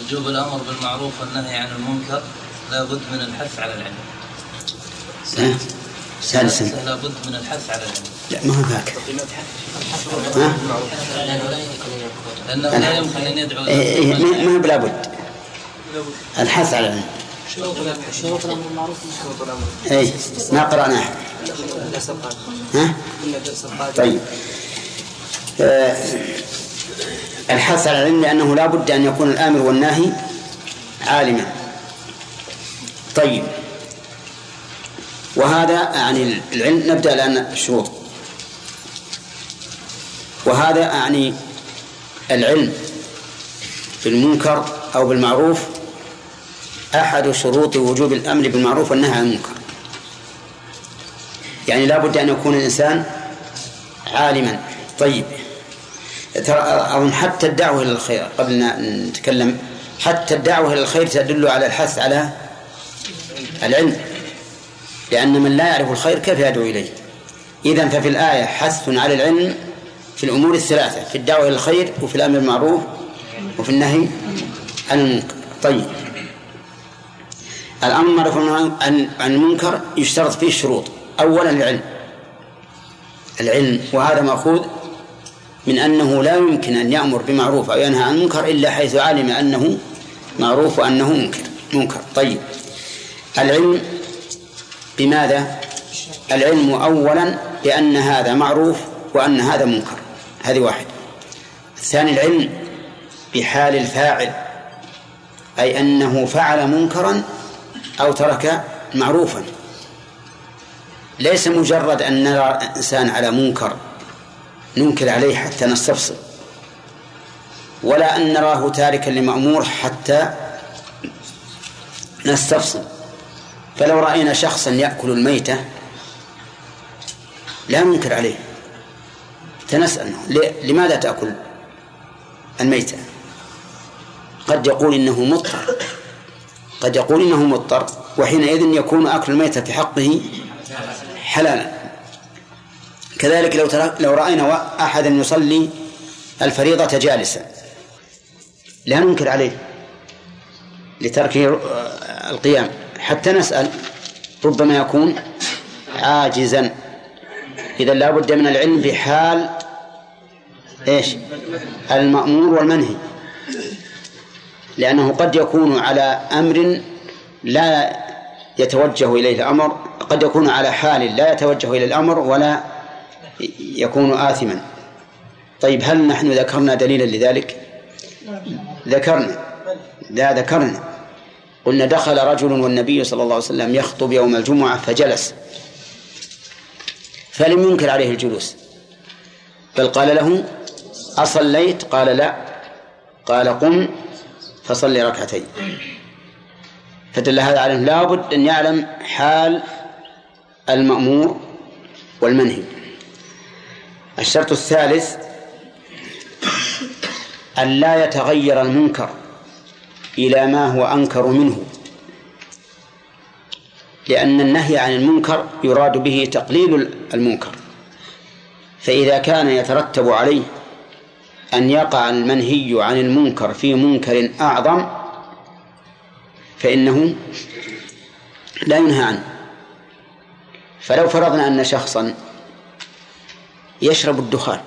وجوب الأمر بالمعروف والنهي عن المنكر لا بد من الحث على العلم؟ سادسا. لا بد من الحث على العلم. لا ما هو ذاك؟ لأنه لا يمكن أن يدعو إيه إيه ما هو بلا بد. الحث على العلم. شروط الامر شروط الامر أي ما القادم ها؟ طيب. آه، الحث على العلم لأنه لا بد أن يكون الآمر والناهي عالما. طيب. وهذا يعني العلم نبدأ الآن الشروط وهذا يعني العلم بالمنكر أو بالمعروف أحد شروط وجوب الأمر بالمعروف والنهي عن المنكر. يعني لا بد أن يكون الإنسان عالما. طيب. ترى أظن حتى الدعوة إلى الخير قبل أن نتكلم حتى الدعوة إلى الخير تدل على الحث على العلم. لأن من لا يعرف الخير كيف يدعو إليه؟ إذا ففي الآية حث على العلم في الأمور الثلاثة في الدعوة إلى الخير وفي الأمر بالمعروف وفي النهي عن المنكر. طيب. الأمر عن عن المنكر يشترط فيه شروط. أولا العلم. العلم وهذا مأخوذ من أنه لا يمكن أن يأمر بمعروف أو ينهى عن منكر إلا حيث علم أنه معروف وأنه منكر. منكر. طيب. العلم بماذا؟ العلم أولا بأن هذا معروف وأن هذا منكر. هذه واحد. الثاني العلم بحال الفاعل أي أنه فعل منكرا أو ترك معروفا. ليس مجرد أن نرى إنسان على منكر ننكر عليه حتى نستفصل ولا أن نراه تاركا لمأمور حتى نستفصل. فلو رأينا شخصا يأكل الميتة لا ننكر عليه. تنسأل لماذا تأكل الميتة؟ قد يقول إنه مضطر. قد يقول إنه مضطر وحينئذ يكون أكل الميتة في حقه حلالا. كذلك لو لو رأينا أحدا يصلي الفريضة جالسا لا ننكر عليه لتركه القيام. حتى نسأل ربما يكون عاجزا. إذا لا بد من العلم بحال إيش؟ المأمور والمنهي. لأنه قد يكون على أمر لا يتوجه إليه الأمر قد يكون على حال لا يتوجه إلى الأمر ولا يكون آثما. طيب هل نحن ذكرنا دليلا لذلك؟ ذكرنا. لا ذكرنا. قلنا دخل رجل والنبي صلى الله عليه وسلم يخطب يوم الجمعة فجلس. فلم ينكر عليه الجلوس. بل قال له أصليت؟ قال لا. قال قم. فصلي ركعتين. فدل هذا على لابد أن يعلم حال المأمور والمنهي. الشرط الثالث أن لا يتغير المنكر إلى ما هو أنكر منه. لأن النهي عن المنكر يراد به تقليل المنكر. فإذا كان يترتب عليه أن يقع المنهي عن المنكر في منكر أعظم فإنه لا ينهى عنه. فلو فرضنا أن شخصا يشرب الدخان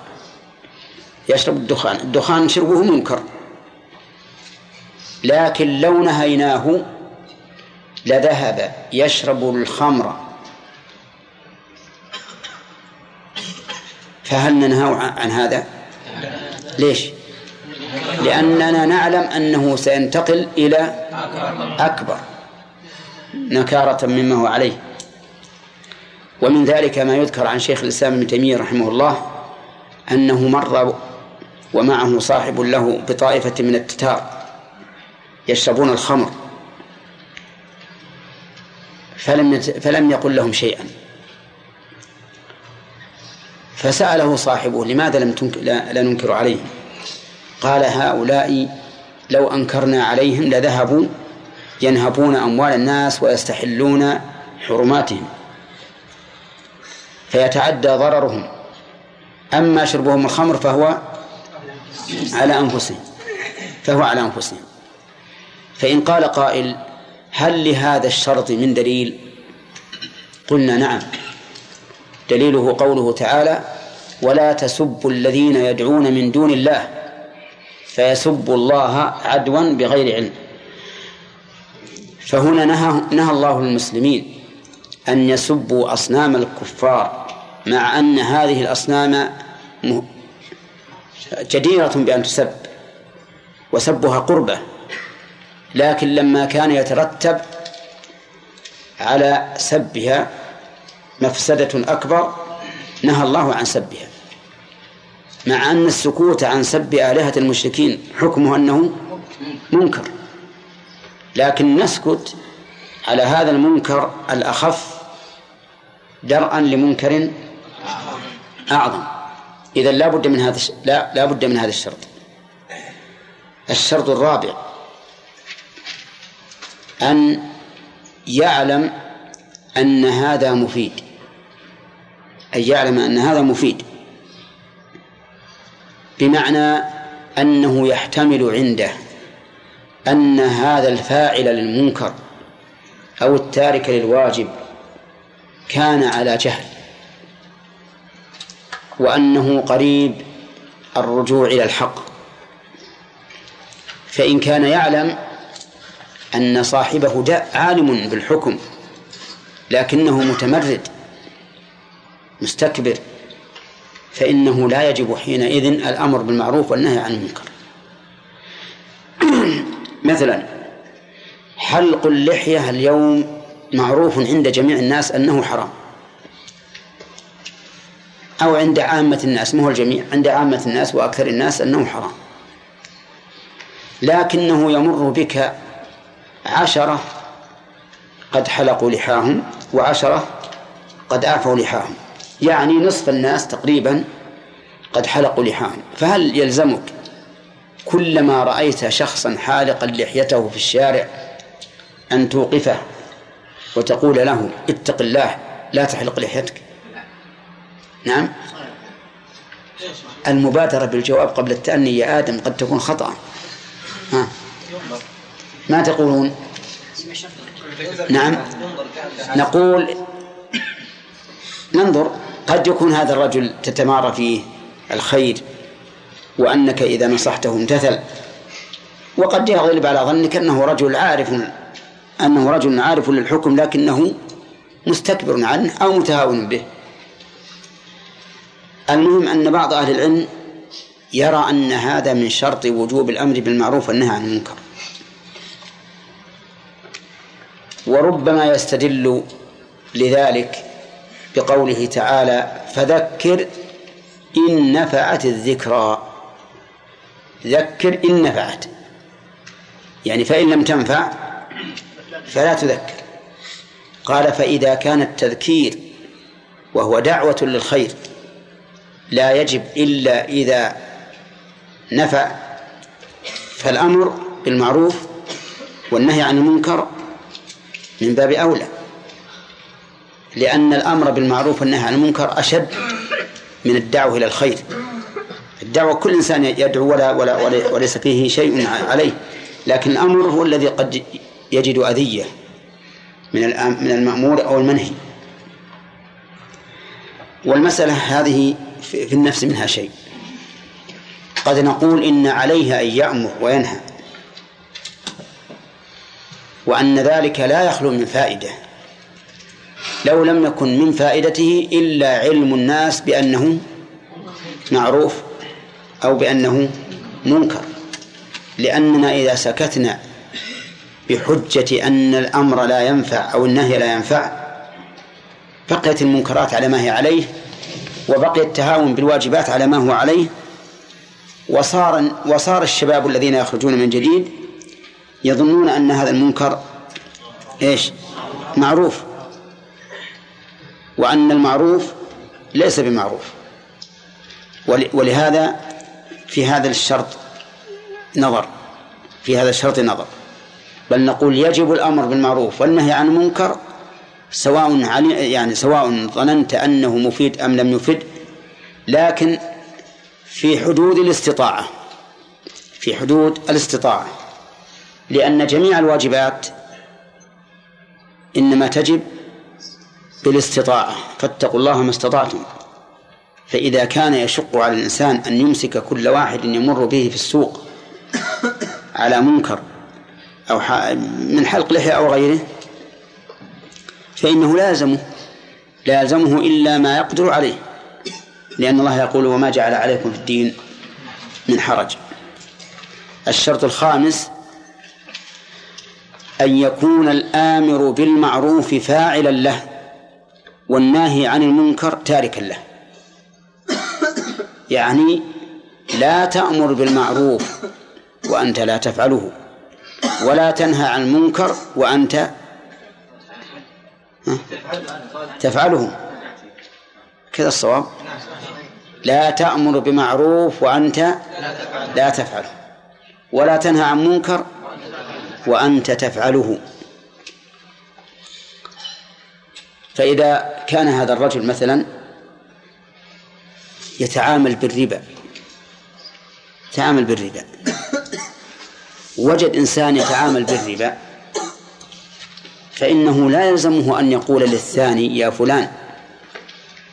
يشرب الدخان الدخان شربه منكر لكن لو نهيناه لذهب يشرب الخمر فهل ننهى عن هذا؟ ليش؟ لأننا نعلم أنه سينتقل إلى أكبر نكارة مما هو عليه. ومن ذلك ما يذكر عن شيخ الإسلام ابن تيمية رحمه الله أنه مر ومعه صاحب له بطائفة من التتار يشربون الخمر فلم فلم يقل لهم شيئا. فسأله صاحبه لماذا لم تنك... لا... لا ننكر عليهم قال هؤلاء لو أنكرنا عليهم لذهبوا ينهبون أموال الناس ويستحلون حرماتهم. فيتعدى ضررهم. أما شربهم الخمر فهو على أنفسهم فهو على أنفسهم. فإن قال قائل هل لهذا الشرط من دليل؟ قلنا نعم. دليله قوله تعالى ولا تسبوا الذين يدعون من دون الله فيسبوا الله عدوا بغير علم. فهنا نهى, نهى الله المسلمين أن يسبوا أصنام الكفار مع أن هذه الأصنام جديرة بأن تسب وسبها قربة. لكن لما كان يترتب على سبها مفسدة أكبر نهى الله عن سبها. مع أن السكوت عن سب آلهة المشركين حكمه أنه منكر. لكن نسكت على هذا المنكر الأخف درءا لمنكر أعظم. إذا لا بد من هذا لا لا بد من هذا الشرط. الشرط الرابع أن يعلم أن هذا مفيد. أن يعلم أن هذا مفيد. بمعنى أنه يحتمل عنده أن هذا الفاعل للمنكر أو التارك للواجب كان على جهل وأنه قريب الرجوع إلى الحق. فإن كان يعلم أن صاحبه عالم بالحكم لكنه متمرد مستكبر فإنه لا يجب حينئذ الأمر بالمعروف والنهي عن المنكر. مثلا حلق اللحية اليوم معروف عند جميع الناس أنه حرام؟ أو عند عامة الناس ما هو الجميع عند عامة الناس وأكثر الناس أنه حرام. لكنه يمر بك عشرة قد حلقوا لحاهم وعشرة قد أعفوا لحاهم. يعني نصف الناس تقريبا قد حلقوا لحاهم فهل يلزمك كلما رأيت شخصا حالقا لحيته في الشارع أن توقفه وتقول له اتق الله لا تحلق لحيتك؟ نعم. المبادرة بالجواب قبل التأني يا آدم قد تكون خطأ. ها. ما تقولون؟ نعم. نقول ننظر. قد يكون هذا الرجل تتمارى فيه الخير وأنك إذا نصحته امتثل. وقد يغلب على ظنك أنه رجل عارف أنه رجل عارف للحكم لكنه مستكبر عنه أو متهاون به. المهم أن بعض أهل العلم يرى أن هذا من شرط وجوب الأمر بالمعروف والنهي عن المنكر. وربما يستدل لذلك بقوله تعالى فذكر إن نفعت الذكرى. ذكر إن نفعت. يعني فإن لم تنفع فلا تذكر. قال فإذا كان التذكير وهو دعوة للخير لا يجب إلا إذا نفع فالأمر بالمعروف والنهي عن المنكر من باب أولى. لأن الأمر بالمعروف والنهي عن المنكر أشد من الدعوة إلى الخير. الدعوة كل إنسان يدعو ولا, ولا, وليس فيه شيء عليه. لكن الأمر هو الذي قد يجد أذية من من المأمور أو المنهي. والمسألة هذه في النفس منها شيء. قد نقول إن عليه أن يأمر وينهى وأن ذلك لا يخلو من فائدة. لو لم يكن من فائدته إلا علم الناس بأنه معروف أو بأنه منكر. لأننا إذا سكتنا بحجة أن الأمر لا ينفع أو النهي لا ينفع بقيت المنكرات على ما هي عليه وبقي التهاون بالواجبات على ما هو عليه وصار وصار الشباب الذين يخرجون من جديد يظنون أن هذا المنكر إيش؟ معروف. وأن المعروف ليس بمعروف. ولهذا في هذا الشرط نظر في هذا الشرط نظر. بل نقول يجب الأمر بالمعروف والنهي عن المنكر سواء يعني سواء ظننت أنه مفيد أم لم يفد لكن في حدود الاستطاعة في حدود الاستطاعة. لأن جميع الواجبات إنما تجب بالاستطاعة فاتقوا الله ما استطعتم. فإذا كان يشق على الإنسان أن يمسك كل واحد يمر به في السوق على منكر أو من حلق لحية أو غيره فإنه لازمه لا يلزمه إلا ما يقدر عليه لأن الله يقول وما جعل عليكم في الدين من حرج. الشرط الخامس أن يكون الآمر بالمعروف فاعلا له. والناهي عن المنكر تاركا له. يعني لا تأمر بالمعروف وأنت لا تفعله ولا تنهى عن المنكر وأنت تفعله. كذا الصواب. لا تأمر بمعروف وأنت لا تفعله ولا تنهى عن منكر وأنت تفعله. فإذا كان هذا الرجل مثلا يتعامل بالربا يتعامل بالربا وجد إنسان يتعامل بالربا فإنه لا يلزمه أن يقول للثاني يا فلان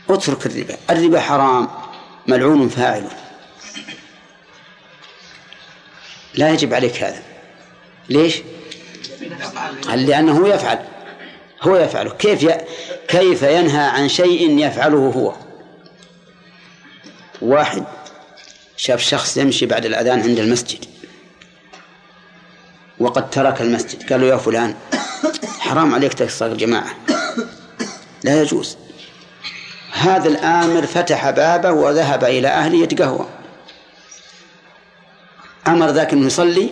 اترك الربا الربا حرام ملعون فاعله لا يجب عليك هذا. ليش؟ لأنه يفعل. هو يفعله. كيف ي... كيف ينهى عن شيء يفعله هو؟ واحد شاف شخص يمشي بعد الأذان عند المسجد. وقد ترك المسجد. قال له يا فلان حرام عليك تكسر الجماعة. لا يجوز. هذا الآمر فتح بابه وذهب إلى أهله يتقهوى. أمر ذاك أنه يصلي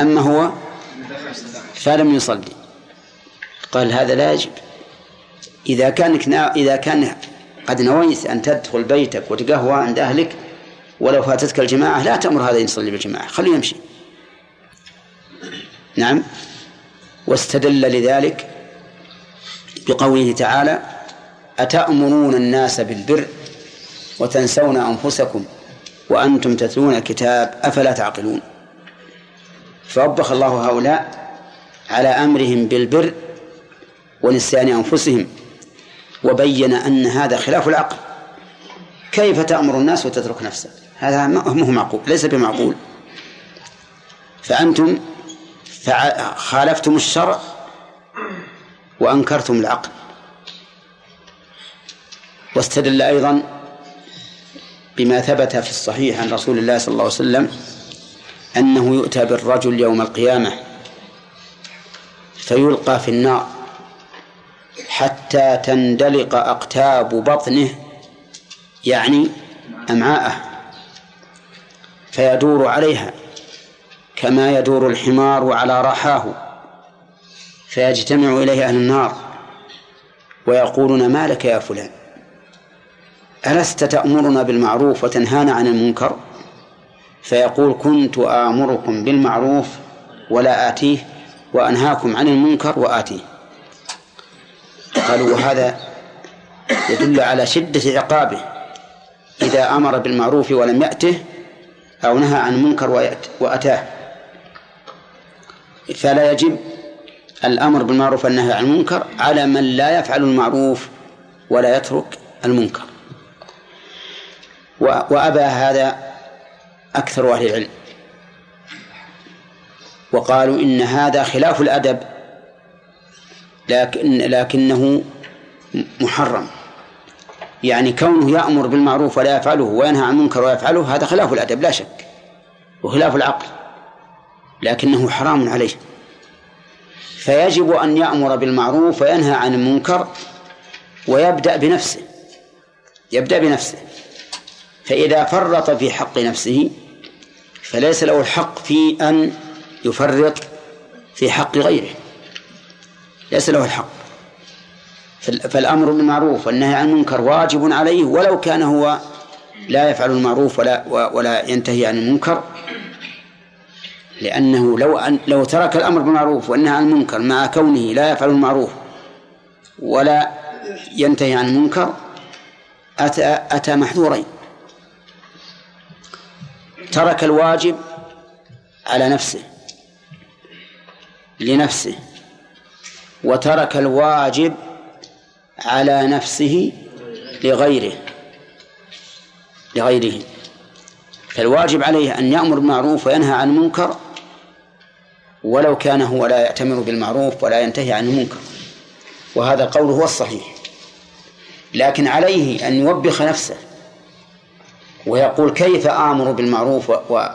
أما هو فلم يصلي. قال هذا لا يجب. إذا كانك نا... إذا كان قد نويت أن تدخل بيتك وتقهوى عند أهلك ولو فاتتك الجماعة لا تأمر هذا يصلي بالجماعة. خليه يمشي. نعم. واستدل لذلك بقوله تعالى أتأمرون الناس بالبر وتنسون أنفسكم وأنتم تتلون الكتاب أفلا تعقلون؟ فوبخ الله هؤلاء على أمرهم بالبر ونسيان أنفسهم وبين أن هذا خلاف العقل. كيف تأمر الناس وتترك نفسك؟ هذا ما هو معقول ليس بمعقول. فأنتم خالفتم الشرع وأنكرتم العقل. واستدل أيضا بما ثبت في الصحيح عن رسول الله صلى الله عليه وسلم أنه يؤتى بالرجل يوم القيامة فيلقى في النار. حتى تندلق أقتاب بطنه يعني أمعاءه فيدور عليها كما يدور الحمار على رحاه فيجتمع إليه أهل النار ويقولون ما لك يا فلان؟ ألست تأمرنا بالمعروف وتنهانا عن المنكر؟ فيقول كنت آمركم بالمعروف ولا آتيه وأنهاكم عن المنكر وآتيه. قالوا وهذا يدل على شدة عقابه إذا أمر بالمعروف ولم يأته أو نهى عن المنكر وأتاه. فلا يجب الأمر بالمعروف والنهي عن المنكر على من لا يفعل المعروف ولا يترك المنكر. وأبى هذا أكثر أهل العلم. وقالوا إن هذا خلاف الأدب لكن لكنه محرم. يعني كونه يأمر بالمعروف ولا يفعله وينهى عن المنكر ويفعله هذا خلاف الأدب لا شك وخلاف العقل لكنه حرام عليه. فيجب أن يأمر بالمعروف وينهى عن المنكر ويبدأ بنفسه يبدأ بنفسه. فإذا فرط في حق نفسه فليس له الحق في أن يفرط في حق غيره. ليس له الحق. فالأمر بالمعروف والنهي عن المنكر واجب عليه ولو كان هو لا يفعل المعروف ولا ولا ينتهي عن المنكر. لأنه لو أن لو ترك الأمر بالمعروف والنهي عن المنكر مع كونه لا يفعل المعروف ولا ينتهي عن المنكر أتى أتى محذورين. ترك الواجب على نفسه لنفسه. وترك الواجب على نفسه لغيره لغيره. فالواجب عليه أن يأمر بالمعروف وينهى عن المنكر ولو كان هو لا يأتمر بالمعروف ولا ينتهي عن المنكر. وهذا القول هو الصحيح. لكن عليه أن يوبخ نفسه ويقول كيف آمر بالمعروف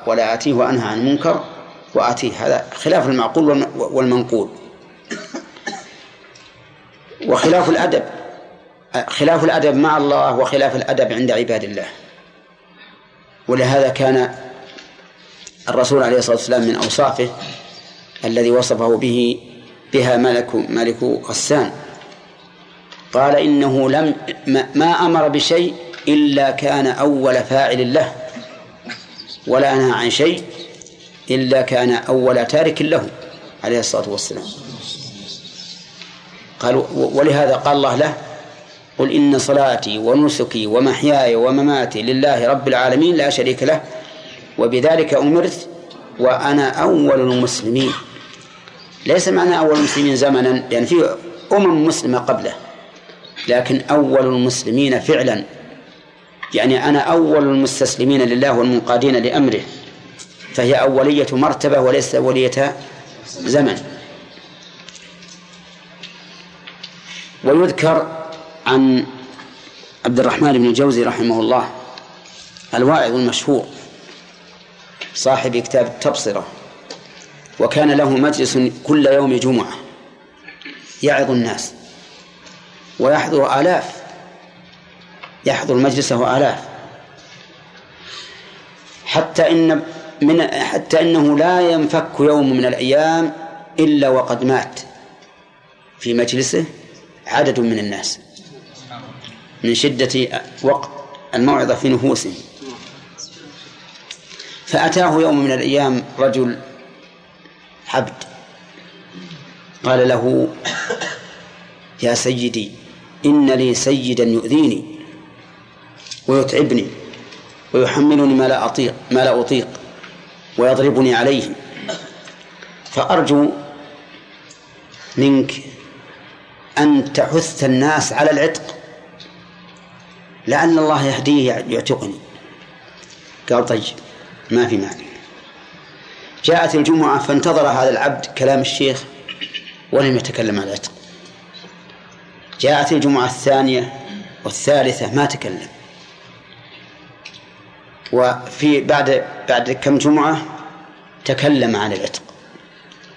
ولا آتيه وأنهى عن المنكر؟ وآتيه. هذا خلاف المعقول والمنقول. وخلاف الأدب. خلاف الأدب مع الله وخلاف الأدب عند عباد الله. ولهذا كان الرسول عليه الصلاة والسلام من أوصافه الذي وصفه به بها ملك ملك غسان. قال إنه لم ما أمر بشيء إلا كان أول فاعل له ولا نهى عن شيء إلا كان أول تارك له عليه الصلاة والسلام. قال ولهذا قال الله له قل إن صلاتي ونسكي ومحياي ومماتي لله رب العالمين لا شريك له وبذلك أمرت وأنا أول المسلمين. ليس معنى أول المسلمين زمنا لأن يعني في أمم مسلمة قبله لكن أول المسلمين فعلا. يعني أنا أول المستسلمين لله والمنقادين لأمره فهي أولية مرتبة وليست أولية زمن. ويذكر عن عبد الرحمن بن الجوزي رحمه الله الواعظ المشهور صاحب كتاب التبصرة وكان له مجلس كل يوم جمعة يعظ الناس ويحضر آلاف يحضر مجلسه آلاف. حتى إن من حتى إنه لا ينفك يوم من الأيام إلا وقد مات في مجلسه عدد من الناس من شدة وقت الموعظة في نفوسهم. فأتاه يوم من الأيام رجل عبد. قال له يا سيدي إن لي سيدا يؤذيني ويتعبني ويحملني ما لا أطيق ما لا أطيق ويضربني عليه. فأرجو منك أن تحث الناس على العتق لعل الله يهديه يعتقني. قال طيب ما في معنى. جاءت الجمعة فانتظر هذا العبد كلام الشيخ ولم يتكلم عن العتق. جاءت الجمعة الثانية والثالثة ما تكلم. وفي بعد بعد كم جمعة تكلم عن العتق.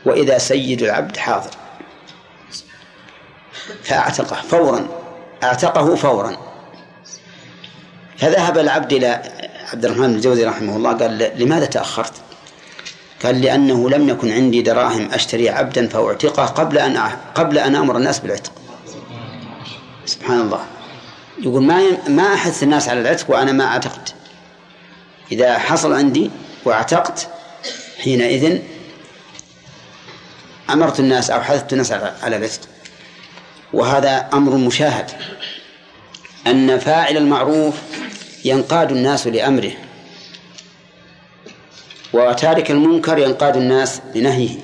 وإذا سيد العبد حاضر. فأعتقه فورا أعتقه فورا. فذهب العبد إلى عبد الرحمن الجوزي رحمه الله قال لماذا تأخرت؟ قال لأنه لم يكن عندي دراهم أشتري عبدا فأعتقه قبل أن قبل أن أمر الناس بالعتق. سبحان الله. يقول ما ما أحث الناس على العتق وأنا ما أعتقد إذا حصل عندي واعتقت حينئذ أمرت الناس أو حثت الناس على العتق. وهذا أمر مشاهد. أن فاعل المعروف ينقاد الناس لأمره وتارك المنكر ينقاد الناس لنهيه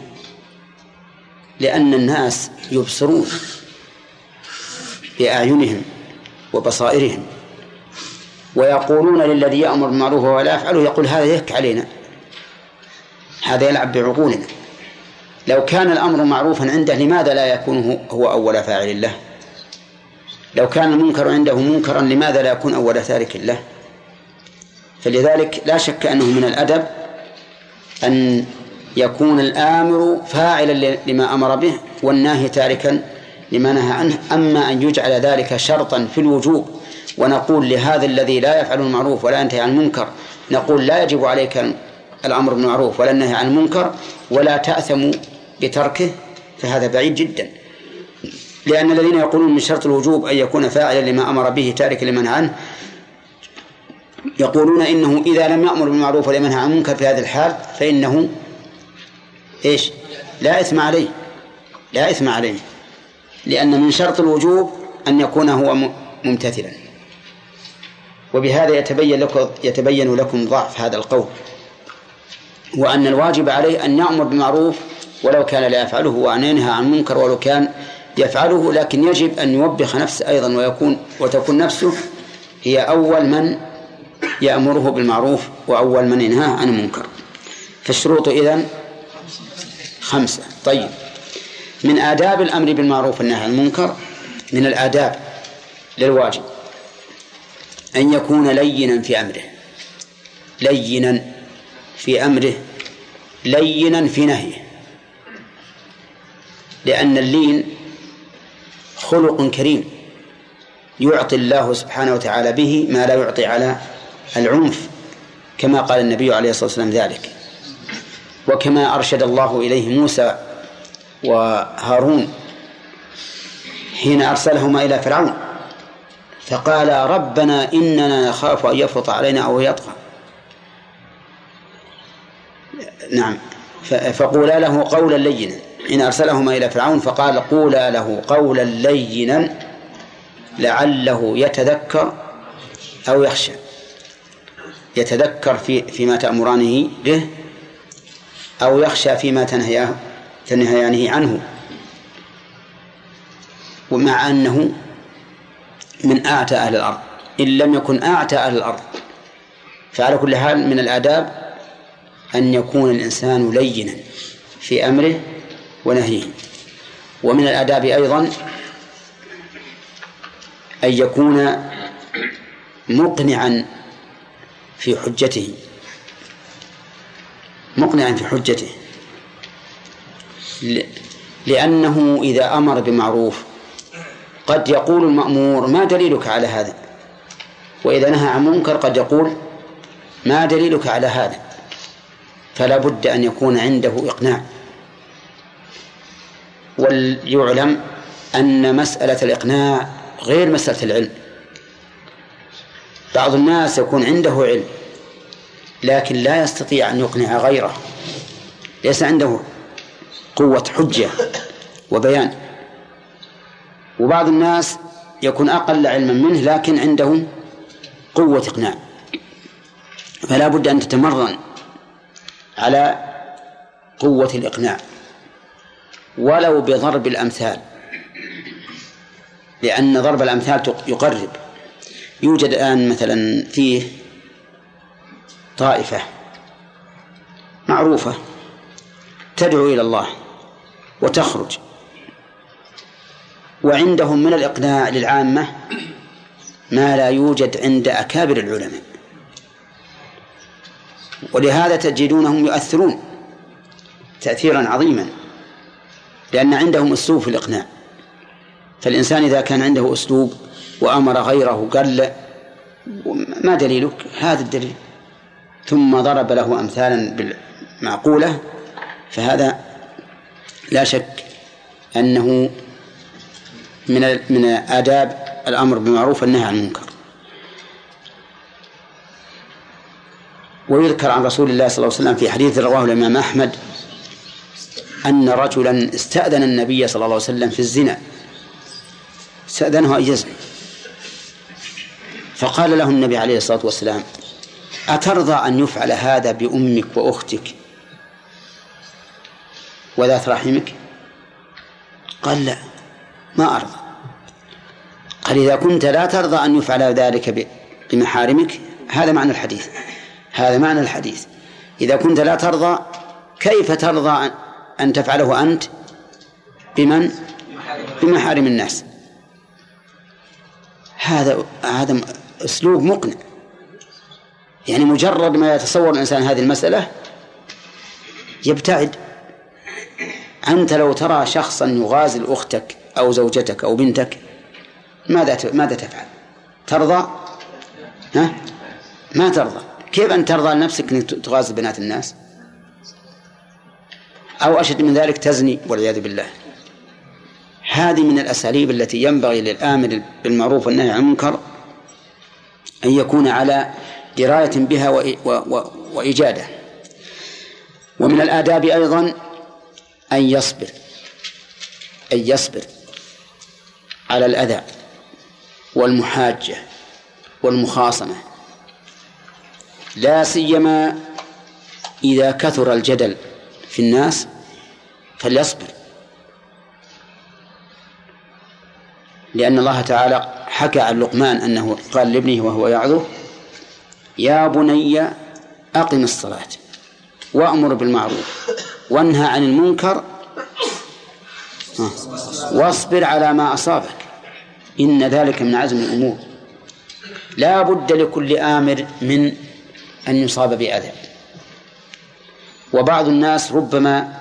لأن الناس يبصرون بأعينهم وبصائرهم ويقولون للذي يأمر بالمعروف ولا يفعله يقول هذا يهك علينا هذا يلعب بعقولنا. لو كان الأمر معروفا عنده لماذا لا يكون هو أول فاعل له؟ لو كان المنكر عنده منكرا لماذا لا يكون أول تارك له؟ فلذلك لا شك أنه من الأدب أن يكون الآمر فاعلا لما أمر به والناهي تاركا لما نهى عنه. أما أن يجعل ذلك شرطا في الوجوب ونقول لهذا الذي لا يفعل المعروف ولا ينتهي عن المنكر نقول لا يجب عليك الأمر بالمعروف ولا النهي عن المنكر ولا تأثم بتركه فهذا بعيد جدا. لأن الذين يقولون من شرط الوجوب أن يكون فاعلا لما أمر به تاركا لمن عنه يقولون إنه إذا لم يأمر بالمعروف ولا ينهى عن المنكر في هذه الحال فإنه إيش؟ لا إثم عليه. لا إثم عليه. لأن من شرط الوجوب أن يكون هو ممتثلا. وبهذا يتبين لكم يتبين لكم ضعف هذا القول. وأن الواجب عليه أن يأمر بالمعروف ولو كان لا يفعله وأن ينهى عن المنكر ولو كان يفعله لكن يجب أن يوبخ نفسه أيضا ويكون وتكون نفسه هي أول من يأمره بالمعروف وأول من ينهاه عن المنكر. فالشروط إذن خمسة. طيب. من آداب الأمر بالمعروف والنهي عن المنكر من الآداب للواجب أن يكون لينا في أمره. لينا في أمره لينا في نهيه. لأن اللين خلق كريم. يعطي الله سبحانه وتعالى به ما لا يعطي على العنف كما قال النبي عليه الصلاة والسلام ذلك. وكما أرشد الله إليه موسى وهارون حين أرسلهما إلى فرعون فقال ربنا إننا نخاف أن يفرط علينا أو يطغى. نعم. فقولا له قولا لينا. حين أرسلهما إلى فرعون فقال قولا له قولا لينا لعله يتذكر أو يخشى. يتذكر في فيما تأمرانه به أو يخشى فيما تنهياه تنهيانه عنه. ومع أنه من أعتى أهل الأرض. إن لم يكن أعتى أهل الأرض فعلى كل حال من الآداب أن يكون الإنسان لينا في أمره ونهيه ومن الآداب أيضا أن يكون مقنعا في حجته. مقنعا في حجته. لأنه إذا أمر بمعروف قد يقول المأمور ما دليلك على هذا؟ وإذا نهى عن منكر قد يقول ما دليلك على هذا؟ فلا بد أن يكون عنده إقناع. وليعلم أن مسألة الإقناع غير مسألة العلم. بعض الناس يكون عنده علم لكن لا يستطيع أن يقنع غيره. ليس عنده قوة حجة وبيان. وبعض الناس يكون أقل علما منه لكن عنده قوة إقناع. فلا بد أن تتمرن على قوة الإقناع. ولو بضرب الأمثال. لأن ضرب الأمثال يقرب. يوجد الآن مثلا فيه طائفة معروفة تدعو إلى الله وتخرج. وعندهم من الإقناع للعامة ما لا يوجد عند أكابر العلماء. ولهذا تجدونهم يؤثرون تأثيرا عظيما. لأن عندهم أسلوب في الإقناع. فالإنسان إذا كان عنده أسلوب وأمر غيره قال ما دليلك؟ هذا الدليل. ثم ضرب له أمثالا بالمعقولة فهذا لا شك أنه من من آداب الأمر بالمعروف والنهي عن المنكر. ويذكر عن رسول الله صلى الله عليه وسلم في حديث رواه الإمام أحمد أن رجلا استأذن النبي صلى الله عليه وسلم في الزنا. استأذنه أن يزني فقال له النبي عليه الصلاة والسلام أترضى أن يفعل هذا بأمك وأختك؟ وذات رحمك؟ قال لا ما أرضى. قال إذا كنت لا ترضى أن يفعل ذلك بمحارمك هذا معنى الحديث. هذا معنى الحديث. إذا كنت لا ترضى كيف ترضى أن تفعله أنت بمن بمحارم الناس هذا هذا أسلوب مقنع يعني مجرد ما يتصور الإنسان هذه المسألة يبتعد أنت لو ترى شخصا يغازل أختك أو زوجتك أو بنتك ماذا ماذا تفعل؟ ترضى؟ ها؟ ما ترضى كيف أن ترضى لنفسك أنك تغازل بنات الناس؟ أو أشد من ذلك تزني والعياذ بالله. هذه من الأساليب التي ينبغي للآمر بالمعروف والنهي عن المنكر أن يكون على دراية بها وإجادة ومن الآداب أيضا أن يصبر أن يصبر على الأذى والمحاجة والمخاصمة. لا سيما إذا كثر الجدل في الناس فليصبر. لأن الله تعالى حكى عن لقمان أنه قال لابنه وهو يعظه يا بني أقم الصلاة وأمر بالمعروف وانهى عن المنكر واصبر على ما أصابك إن ذلك من عزم الأمور. لا بد لكل آمر من أن يصاب بأذى. وبعض الناس ربما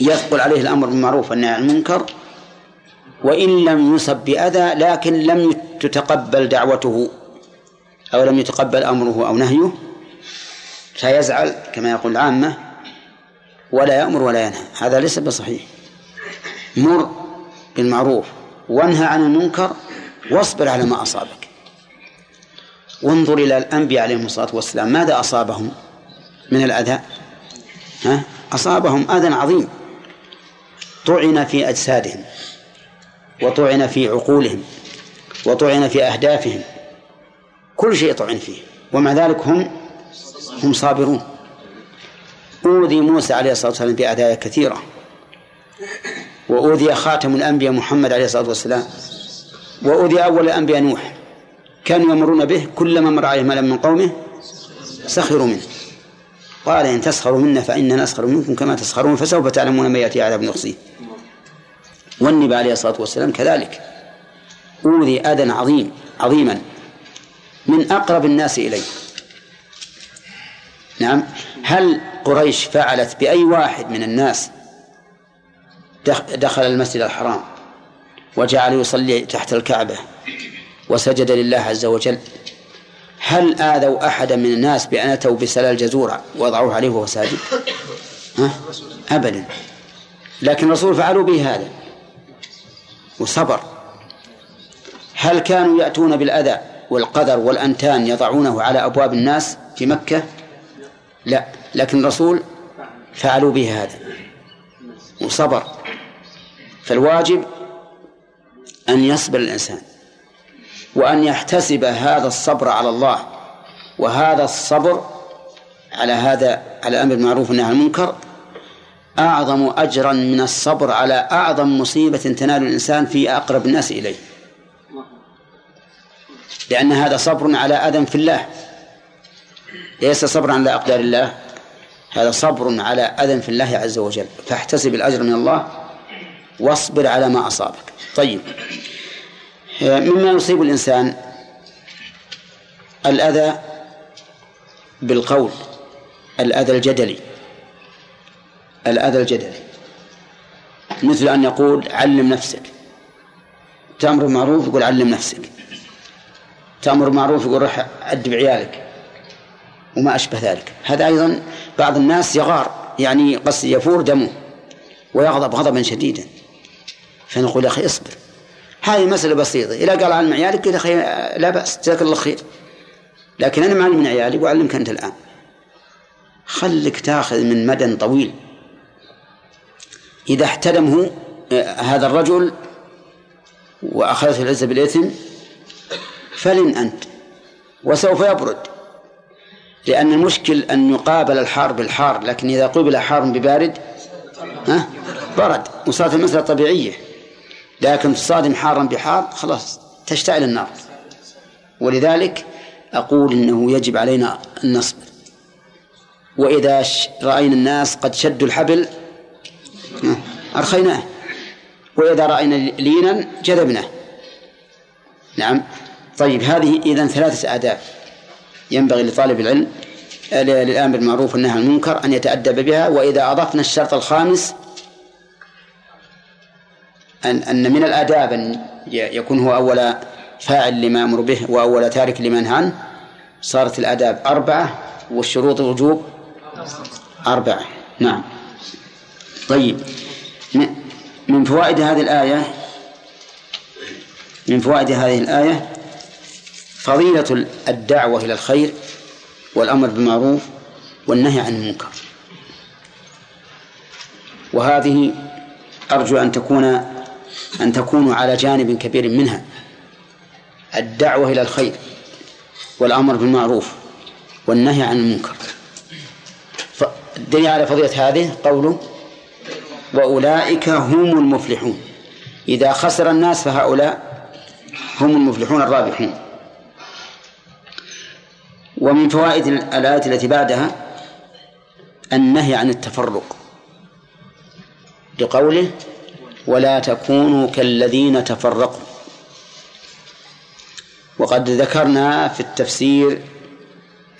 يثقل عليه الأمر بالمعروف والنهي عن المنكر وإن لم يصب بأذى لكن لم تتقبل دعوته أو لم يتقبل أمره أو نهيه فيزعل كما يقول العامة ولا يأمر ولا ينهى. هذا ليس بصحيح. مر بالمعروف وانهى عن المنكر واصبر على ما أصابك. وانظر إلى الأنبياء عليهم الصلاة والسلام ماذا أصابهم من الأذى؟ ها؟ أصابهم أذى عظيم. طعن في أجسادهم وطعن في عقولهم وطعن في أهدافهم. كل شيء طعن فيه ومع ذلك هم هم صابرون. أوذي موسى عليه الصلاة والسلام بأذايا كثيرة. وأوذي خاتم الأنبياء محمد عليه الصلاة والسلام. وأوذي أول الأنبياء نوح. كانوا يمرون به كلما مر عليه ملأ من قومه سخروا منه. قال إن تسخروا منا فإنا نسخر منكم كما تسخرون فسوف تعلمون ما يأتي عذاب يخزيه والنبي عليه الصلاة والسلام كذلك. أوذي أذى عظيم عظيما. من أقرب الناس إليه. نعم. هل قريش فعلت بأي واحد من الناس دخل المسجد الحرام وجعل يصلي تحت الكعبة وسجد لله عز وجل؟ هل آذوا أحدا من الناس بأن أتوا بسلال جزورة وضعوه عليه وهو ساجد؟ ها؟ أبدا. لكن الرسول فعلوا به هذا. وصبر. هل كانوا يأتون بالأذى والقدر والأنتان يضعونه على أبواب الناس في مكة؟ لا. لكن الرسول فعلوا به هذا. وصبر. فالواجب أن يصبر الإنسان. وأن يحتسب هذا الصبر على الله وهذا الصبر على هذا على الأمر بالمعروف والنهي عن المنكر أعظم أجرا من الصبر على أعظم مصيبة تنال الإنسان في أقرب الناس إليه. لأن هذا صبر على أذى في الله. ليس صبرا على أقدار الله هذا صبر على أذى في الله عز وجل. فاحتسب الأجر من الله واصبر على ما أصابك. طيب. مما يصيب الإنسان الأذى بالقول الأذى الجدلي الأذى الجدلي. مثل أن يقول علم نفسك. تأمر بالمعروف يقول علم نفسك. تأمر بالمعروف يقول روح أدب عيالك. وما أشبه ذلك. هذا أيضا بعض الناس يغار يعني قصد يفور دمه ويغضب غضبا شديدا. فنقول أخي اصبر. هذه مسألة بسيطة. إذا قال علم عيالك يا أخي لا بأس. جزاك الله خير. لكن أنا معلم من عيالي وأعلمك أنت الآن. خلك تاخذ من مدى طويل. إذا احتدمه هذا الرجل وأخذته العزة بالإثم فلن أنت. وسوف يبرد. لأن المشكل أن يقابل الحار بالحار لكن إذا قبل حار ببارد ها؟ برد. وصارت المسألة طبيعية. لكن تصادم حارا بحار خلاص تشتعل النار. ولذلك أقول إنه يجب علينا أن نصبر وإذا رأينا الناس قد شدوا الحبل أرخيناه. وإذا رأينا لينا جذبناه. نعم. طيب هذه إذن ثلاثة آداب ينبغي لطالب العلم للآمر بالمعروف والنهي عن المنكر أن يتأدب بها. وإذا أضفنا الشرط الخامس أن أن من الآداب أن يكون هو أول فاعل لما أمر به وأول تارك لما نهى عنه صارت الآداب أربعة والشروط الوجوب أربعة. نعم. طيب. من فوائد هذه الآية من فوائد هذه الآية فضيلة الدعوة إلى الخير والأمر بالمعروف والنهي عن المنكر. وهذه أرجو أن تكون أن تكونوا على جانب كبير منها. الدعوة إلى الخير والأمر بالمعروف والنهي عن المنكر. الدليل على فضيلة هذه قوله وأولئك هم المفلحون. إذا خسر الناس فهؤلاء هم المفلحون الرابحون. ومن فوائد الآية التي بعدها النهي عن التفرق. لقوله ولا تكونوا كالذين تفرقوا. وقد ذكرنا في التفسير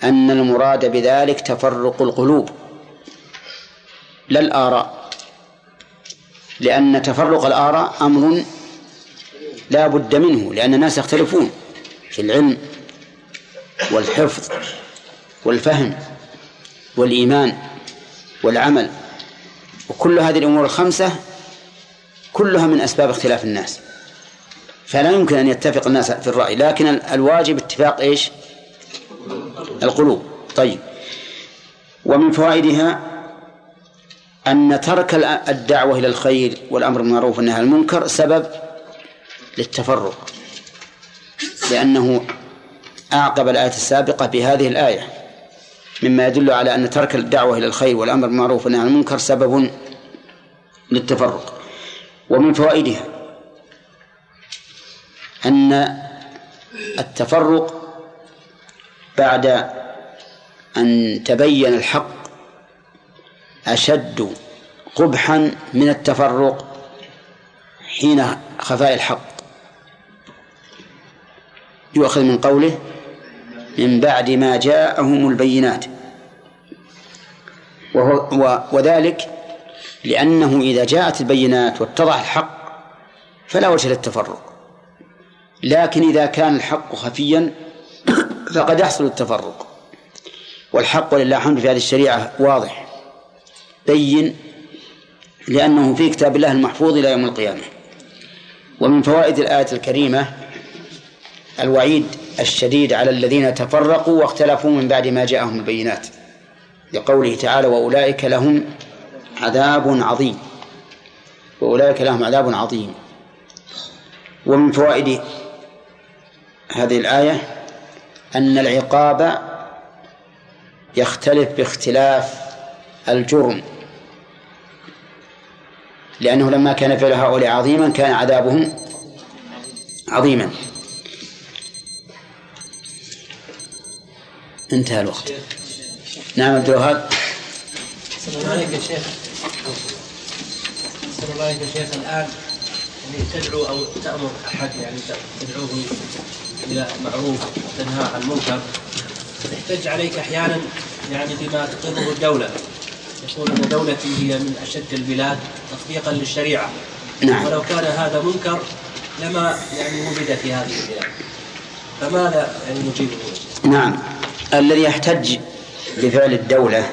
أن المراد بذلك تفرق القلوب لا الآراء. لأن تفرق الآراء أمر لا بد منه لأن الناس يختلفون في العلم والحفظ والفهم والإيمان والعمل. وكل هذه الأمور الخمسة كلها من أسباب اختلاف الناس. فلا يمكن أن يتفق الناس في الرأي لكن الواجب اتفاق إيش؟ القلوب. طيب. ومن فوائدها أن ترك الدعوة إلى الخير والأمر بالمعروف والنهي عن المنكر سبب للتفرق. لأنه أعقب الآية السابقة بهذه الآية مما يدل على أن ترك الدعوة إلى الخير والأمر بالمعروف والنهي عن المنكر سبب للتفرق. ومن فوائدها أن التفرق بعد أن تبين الحق أشد قبحا من التفرق حين خفاء الحق. يؤخذ من قوله من بعد ما جاءهم البينات. وهو وذلك لأنه إذا جاءت البينات واتضح الحق فلا وجه للتفرق. لكن إذا كان الحق خفيا فقد يحصل التفرق. والحق ولله الحمد في هذه الشريعة واضح. بين لأنه في كتاب الله المحفوظ إلى يوم القيامة. ومن فوائد الآية الكريمة الوعيد الشديد على الذين تفرقوا واختلفوا من بعد ما جاءهم البينات. لقوله تعالى وأولئك لهم عذاب عظيم. وأولئك لهم عذاب عظيم. ومن فوائد هذه الآية أن العقاب يختلف باختلاف الجرم. لأنه لما كان فعل هؤلاء عظيما كان عذابهم عظيما. انتهى الوقت. نعم عبد الوهاب. عليك يا شيخ. السلام عليك يا شيخ الآن يعني تدعو أو تأمر أحد يعني تدعوه إلى معروف تنهى عن منكر. يحتج عليك أحيانا يعني بما تقره الدولة. يقول أن دولتي هي من أشد البلاد تطبيقا للشريعة. نعم. ولو كان هذا منكر لما يعني وجد في هذه البلاد. فماذا يعني نجيبه؟ نعم. الذي يحتج بفعل الدولة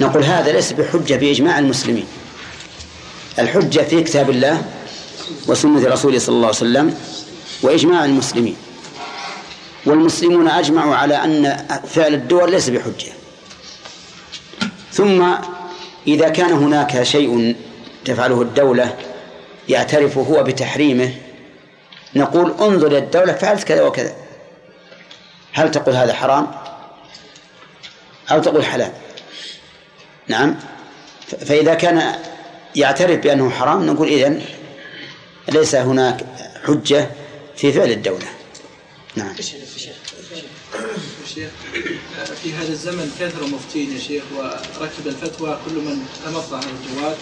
نقول هذا ليس بحجة بإجماع المسلمين. الحجة في كتاب الله وسنة رسوله صلى الله عليه وسلم وإجماع المسلمين. والمسلمون أجمعوا على أن فعل الدول ليس بحجة. ثم إذا كان هناك شيء تفعله الدولة يعترف هو بتحريمه نقول انظر الدولة فعلت كذا وكذا. هل تقول هذا حرام؟ أو تقول حلال؟ نعم. فإذا كان يعترف بأنه حرام نقول إذن ليس هناك حجة في فعل الدولة. نعم. في هذا الزمن كثر مفتين يا شيخ وركب الفتوى كل من تمطى على الجوال.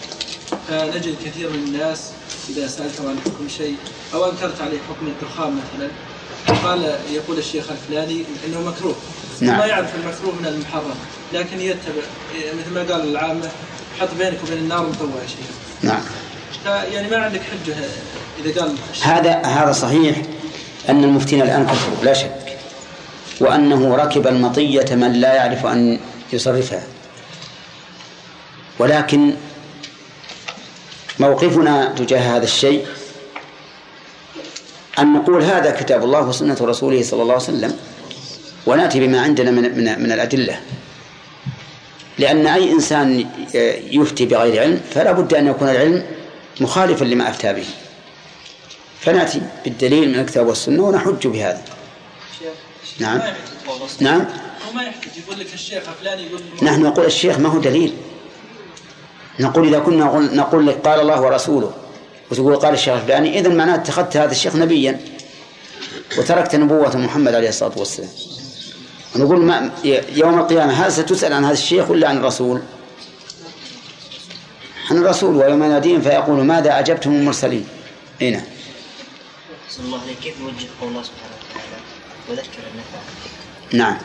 فنجد كثير من الناس إذا سألته عن حكم شيء أو أنكرت عليه حكم الدخان مثلا قال يقول الشيخ الفلاني إنه مكروه. نعم. ما يعرف المكروه من المحرم لكن يتبع مثل ما قال العامة حط بينك وبين النار مطوع شيخ نعم. يعني ما عندك حجة إذا قال هذا هذا صحيح أن المفتين الآن كفروا لا شك. وأنه ركب المطية من لا يعرف أن يصرفها. ولكن موقفنا تجاه هذا الشيء أن نقول هذا كتاب الله وسنة رسوله صلى الله عليه وسلم ونأتي بما عندنا من, من, من الأدلة. لأن أي إنسان يفتي بغير علم فلا بد أن يكون العلم مخالفا لما أفتى به. فنأتي بالدليل من الكتاب والسنة ونحج بهذا. نعم. نعم. ما يحتاج يقول لك الشيخ فلان يقول نحن نقول الشيخ ما هو دليل. نقول إذا كنا نقول, نقول لك قال الله ورسوله وتقول قال الشيخ الفلاني إذا معناه اتخذت هذا الشيخ نبيا. وتركت نبوة محمد عليه الصلاة والسلام. ونقول ما يوم القيامة هل ستسأل عن هذا الشيخ ولا عن الرسول؟ عن الرسول ويوم يناديهم فيقول ماذا أجبتم المرسلين؟ أي نعم. الله كيف يوجه قول الله سبحانه وتعالى وذكر النفع نعم.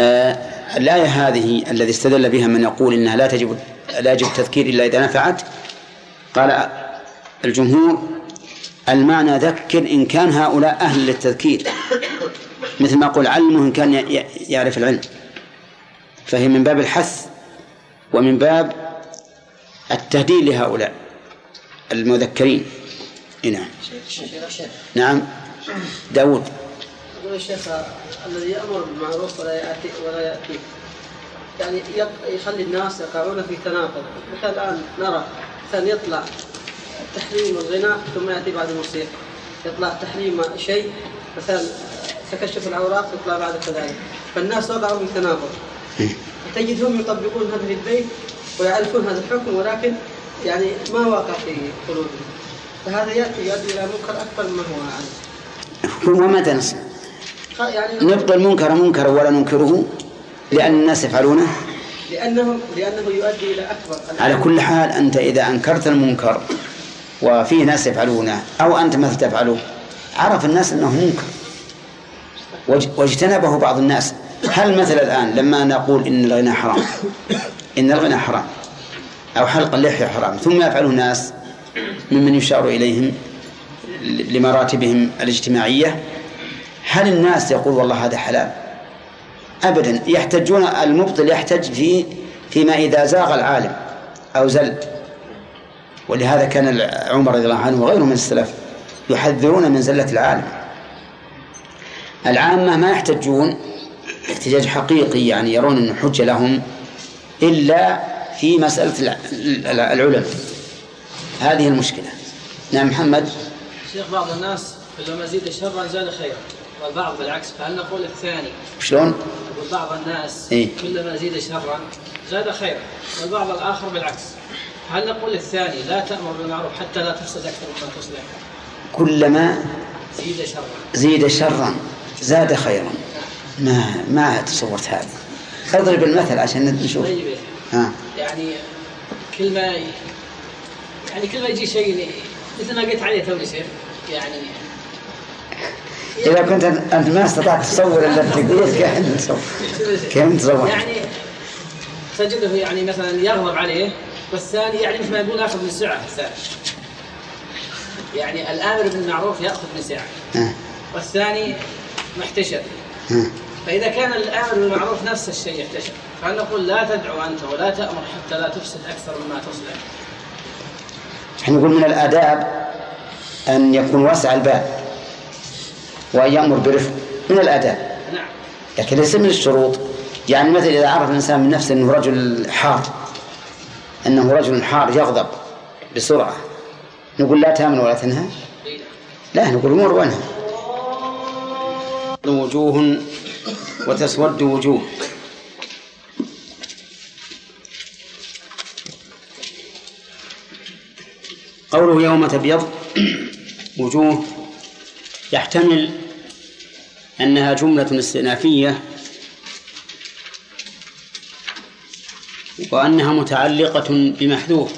آه الآية هذه الذي استدل بها من يقول إنها لا تجب لا يجب التذكير إلا إذا نفعت قال الجمهور المعنى ذكر إن كان هؤلاء أهل للتذكير مثل ما قول علمه إن كان يعرف العلم. فهي من باب الحث ومن باب التهديد لهؤلاء المذكرين. نعم. نعم. داود. يقول الشيخ الذي يأمر بالمعروف ولا يأتي ولا يأتي. يعني يخلي الناس يقعون في تناقض. مثل الآن نرى مثلا يطلع تحريم الغناء ثم يأتي بعد الموسيقى يطلع تحريم شيء مثلا تكشف العورات يطلع بعد كذلك. فالناس وقعوا في تناقض. تجدهم يطبقون هذا في البيت ويعرفون هذا الحكم ولكن يعني ما واقع في قلوبهم. فهذا يأتي يؤدي إلى منكر أكبر مما هو عليه ومتى نصنع؟ يعني نبقى المنكر منكرا ولا ننكره لأن الناس يفعلونه؟ لأنه لأنه يؤدي إلى أكبر على كل حال أنت إذا أنكرت المنكر وفيه ناس يفعلونه أو أنت مثل تفعله عرف الناس أنه منكر. واجتنبه بعض الناس. هل مثل الآن لما نقول إن الغنى حرام؟ إن الغنى حرام. أو حلق اللحية حرام. ثم يفعله الناس ممن يشار إليهم لمراتبهم الاجتماعية. هل الناس يقول والله هذا حلال؟ أبدا. يحتجون المبطل يحتج في فيما إذا زاغ العالم أو زل. ولهذا كان عمر رضي الله عنه وغيره من السلف يحذرون من زلة العالم. العامة ما يحتجون احتجاج حقيقي يعني يرون أنه حجة لهم إلا في مسألة الع- الع- العلماء هذه المشكلة. نعم محمد. شيخ بعض الناس كلما زيد شرا زاد خيرا والبعض بالعكس. فهل نقول الثاني؟ شلون؟ بعض الناس إيه. كلما زيد شرا زاد خيرا والبعض الآخر بالعكس. هل نقول الثاني لا تأمر بالمعروف حتى لا تفسد أكثر مما تصلح كلما زيد شرا. زيد شرا. زاد خيرا. ما ما تصورت هذه اضرب المثل عشان نشوف. طيب. ها. يعني كل ما يعني كل ما يجي شيء مثل ما قلت عليه توني شيخ يعني إذا كنت أنت ما استطعت تصور إلا تقول كيف تصور كيف تصور يعني تجده يعني مثلا يغضب عليه والثاني يعني مثل ما يقول اخذ من سعه الثاني. يعني الآمر بالمعروف يأخذ من سعه ها. والثاني محتشر. ها. فإذا كان الآمر بالمعروف نفس الشيء يحتشر. فهل نقول لا تدعو أنت ولا تأمر حتى لا تفسد أكثر مما تصلح؟ إحنا نقول من الآداب أن يكون واسع الباب وأن يأمر برفق. من الآداب. نعم. لكن ليس من الشروط. يعني مثلا إذا عرف الإنسان من نفسه أنه رجل حار أنه رجل حار يغضب بسرعة نقول لا تأمن ولا تنهى؟ لا نقول مر وانهى. وجوه وتسود وجوه. قوله يوم تبيض وجوه يحتمل أنها جملة استئنافية وأنها متعلقة بمحذوف.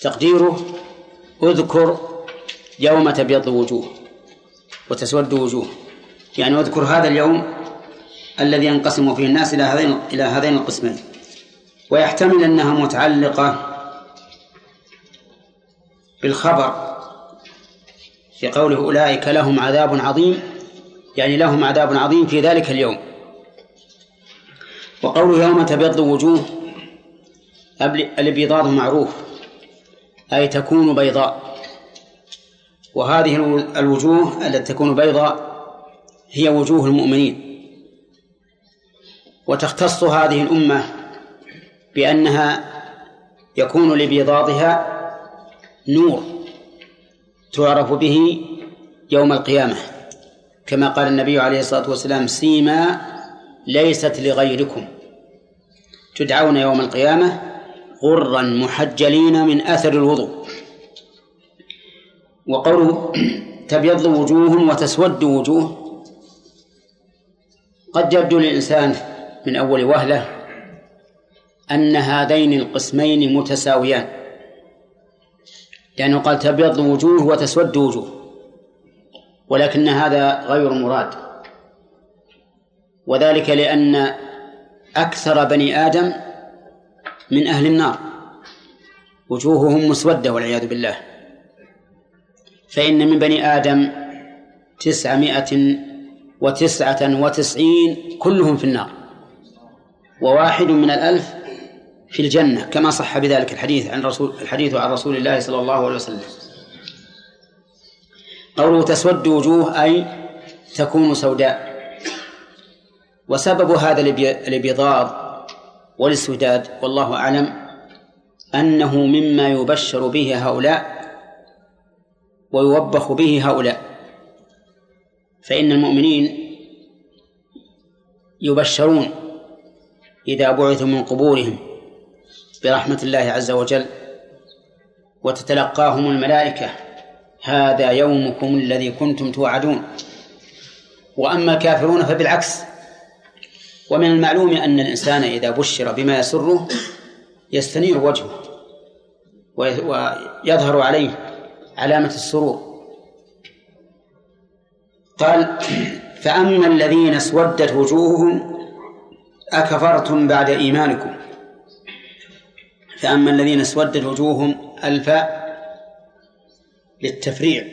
تقديره اذكر يوم تبيض وجوه وتسود وجوه. يعني أذكر هذا اليوم الذي ينقسم فيه الناس إلى هذين إلى هذين القسمين. ويحتمل أنها متعلقة بالخبر في قوله أولئك لهم عذاب عظيم يعني لهم عذاب عظيم في ذلك اليوم. وقوله يوم تبيض وجوه الإبيضاض معروف أي تكون بيضاء. وهذه الوجوه التي تكون بيضاء هي وجوه المؤمنين. وتختص هذه الأمة بأنها يكون لبيضاضها نور تعرف به يوم القيامة. كما قال النبي عليه الصلاة والسلام سيما ليست لغيركم. تدعون يوم القيامة غرا محجلين من أثر الوضوء. وقوله تبيض وجوه وتسود وجوه قد يبدو للإنسان من أول وهلة أن هذين القسمين متساويان لأنه قال تبيض وجوه وتسود وجوه ولكن هذا غير مراد وذلك لأن أكثر بني آدم من أهل النار وجوههم مسودة والعياذ بالله فإن من بني آدم تسعمائة وتسعة وتسعين كلهم في النار وواحد من الألف في الجنة كما صح بذلك الحديث عن رسول الحديث عن رسول الله صلى الله عليه وسلم. قوله تسود وجوه أي تكون سوداء. وسبب هذا الابيضاض والاسوداد والله أعلم أنه مما يبشر به هؤلاء ويوبخ به هؤلاء. فإن المؤمنين يبشرون إذا بعثوا من قبورهم برحمة الله عز وجل وتتلقاهم الملائكة هذا يومكم الذي كنتم توعدون. وأما الكافرون فبالعكس. ومن المعلوم أن الإنسان إذا بشر بما يسره يستنير وجهه ويظهر عليه علامة السرور. قال فأما الذين اسودت وجوههم أكفرتم بعد إيمانكم. فأما الذين اسودت وجوههم الفاء للتفريع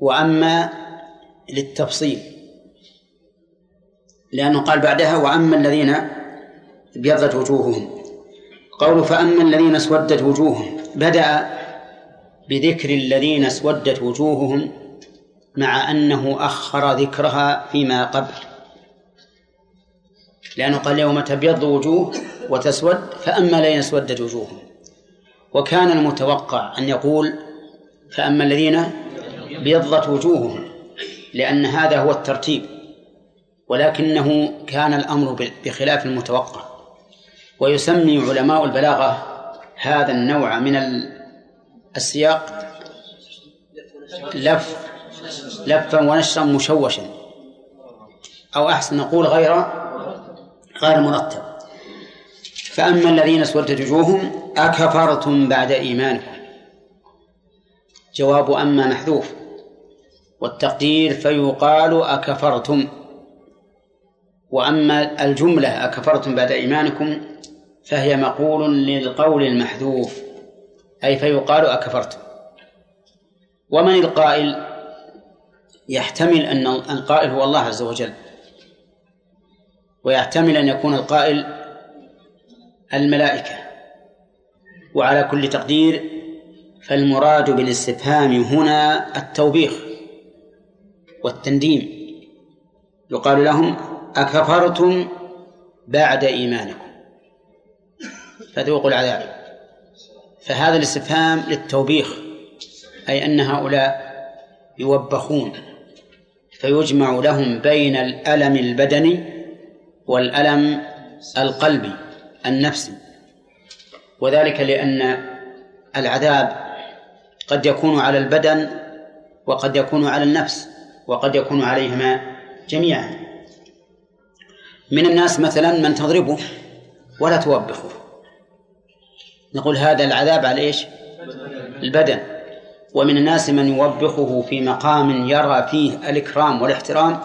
وأما للتفصيل لأنه قال بعدها وأما الذين ابيضت وجوههم. قول فأما الذين اسودت وجوههم بدأ بذكر الذين اسودت وجوههم مع أنه أخر ذكرها فيما قبل. لأنه قال يوم تبيض وجوه وتسود فأما الذين اسودت وجوههم. وكان المتوقع أن يقول فأما الذين بيضت وجوههم لأن هذا هو الترتيب. ولكنه كان الأمر بخلاف المتوقع. ويسمي علماء البلاغة هذا النوع من السياق لف لفا ونشرا مشوشا. أو أحسن نقول غير غير مرتب. فأما الذين اسودت وجوههم أكفرتم بعد إيمانكم. جواب أما محذوف. والتقدير فيقال أكفرتم. وأما الجملة أكفرتم بعد إيمانكم فهي مقول للقول المحذوف. أي فيقال أكفرتم. ومن القائل؟ يحتمل أن القائل هو الله عز وجل ويحتمل أن يكون القائل الملائكة. وعلى كل تقدير فالمراد بالاستفهام هنا التوبيخ والتنديم يقال لهم أكفرتم بعد إيمانكم. فذوقوا العذاب. فهذا الاستفهام للتوبيخ أي أن هؤلاء يوبخون. فيجمع لهم بين الألم البدني والألم القلبي النفسي. وذلك لأن العذاب قد يكون على البدن وقد يكون على النفس وقد يكون عليهما جميعا. من الناس مثلا من تضربه ولا توبخه. نقول هذا العذاب على إيش؟ البدن. ومن الناس من يوبخه في مقام يرى فيه الإكرام والاحترام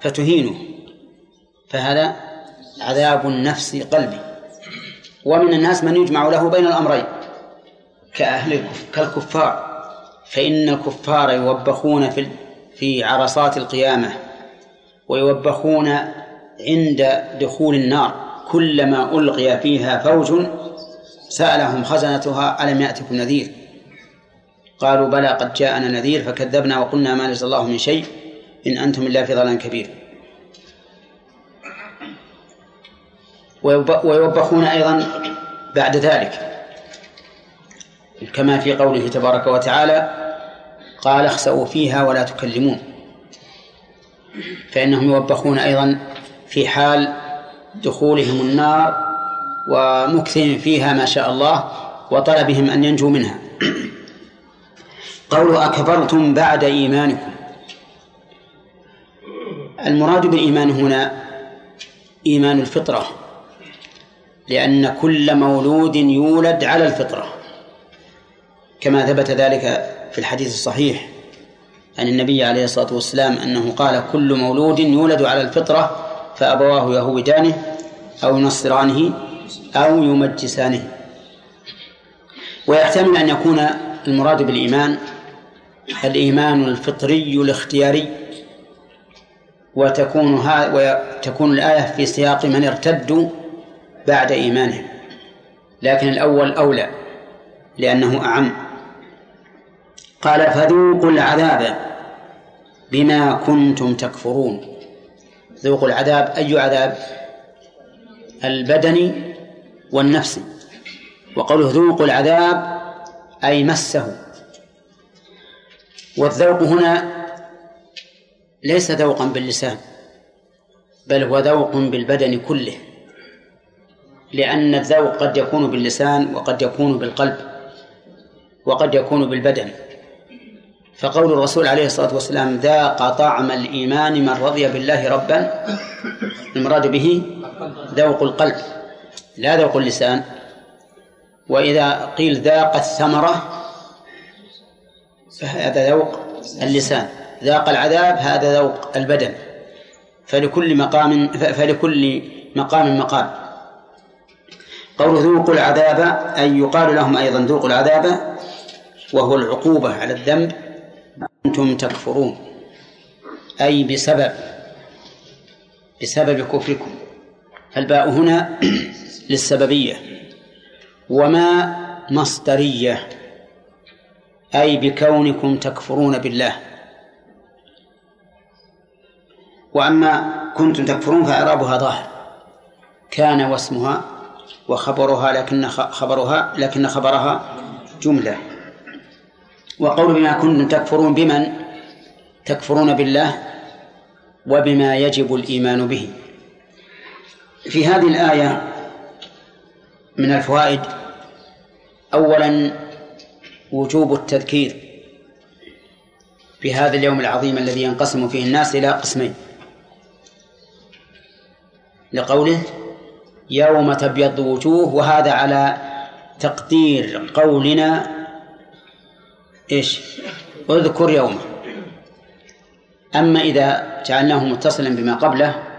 فتهينه فهذا عذاب نفسي قلبي. ومن الناس من يجمع له بين الأمرين كأهل كالكفار. فإن الكفار يوبخون في في عرصات القيامة ويوبخون عند دخول النار كلما ألقي فيها فوج سألهم خزنتها ألم يأتكم نذير؟ قالوا بلى قد جاءنا نذير فكذبنا وقلنا ما نزل الله من شيء إن أنتم إلا في ضلال كبير. ويوبخون أيضا بعد ذلك. كما في قوله تبارك وتعالى قال اخسأوا فيها ولا تكلمون. فإنهم يوبخون أيضا في حال دخولهم النار ومكثهم فيها ما شاء الله وطلبهم أن ينجوا منها. قول أكفرتم بعد إيمانكم. المراد بالإيمان هنا إيمان الفطرة لأن كل مولود يولد على الفطرة. كما ثبت ذلك في الحديث الصحيح عن النبي عليه الصلاة والسلام أنه قال كل مولود يولد على الفطرة فأبواه يهودانه أو ينصرانه أو يمجسانه. ويحتمل أن يكون المراد بالإيمان الإيمان الفطري الاختياري وتكون وتكون الآية في سياق من ارتدوا بعد إيمانهم لكن الأول أولى لأنه أعم. قال فذوقوا العذاب بما كنتم تكفرون. ذوقوا العذاب أي عذاب؟ البدني والنفسي. وقوله ذوقوا العذاب أي مسه. والذوق هنا ليس ذوقا باللسان بل هو ذوق بالبدن كله لأن الذوق قد يكون باللسان وقد يكون بالقلب وقد يكون بالبدن. فقول الرسول عليه الصلاة والسلام ذاق طعم الإيمان من رضي بالله ربا المراد به ذوق القلب لا ذوق اللسان. وإذا قيل ذاق الثمرة فهذا ذوق اللسان. ذاق العذاب هذا ذوق البدن. فلكل مقام فلكل مقام مقال قول ذوقوا العذاب أي يقال لهم أيضا ذوقوا العذاب وهو العقوبة على الذنب أنتم تكفرون. أي بسبب بسبب كفركم. فالباء هنا للسببية وما مصدرية. أي بكونكم تكفرون بالله. وأما كنتم تكفرون فإعرابها ظاهر. كان واسمها وخبرها لكن خبرها لكن خبرها جملة. وقول بما كنتم تكفرون بمن؟ تكفرون بالله وبما يجب الإيمان به. في هذه الآية من الفوائد أولا وجوب التذكير في هذا اليوم العظيم الذي ينقسم فيه الناس إلى قسمين. لقوله يوم تبيض وجوه وهذا على تقدير قولنا إيش؟ اذكر يومه. أما إذا جعلناه متصلا بما قبله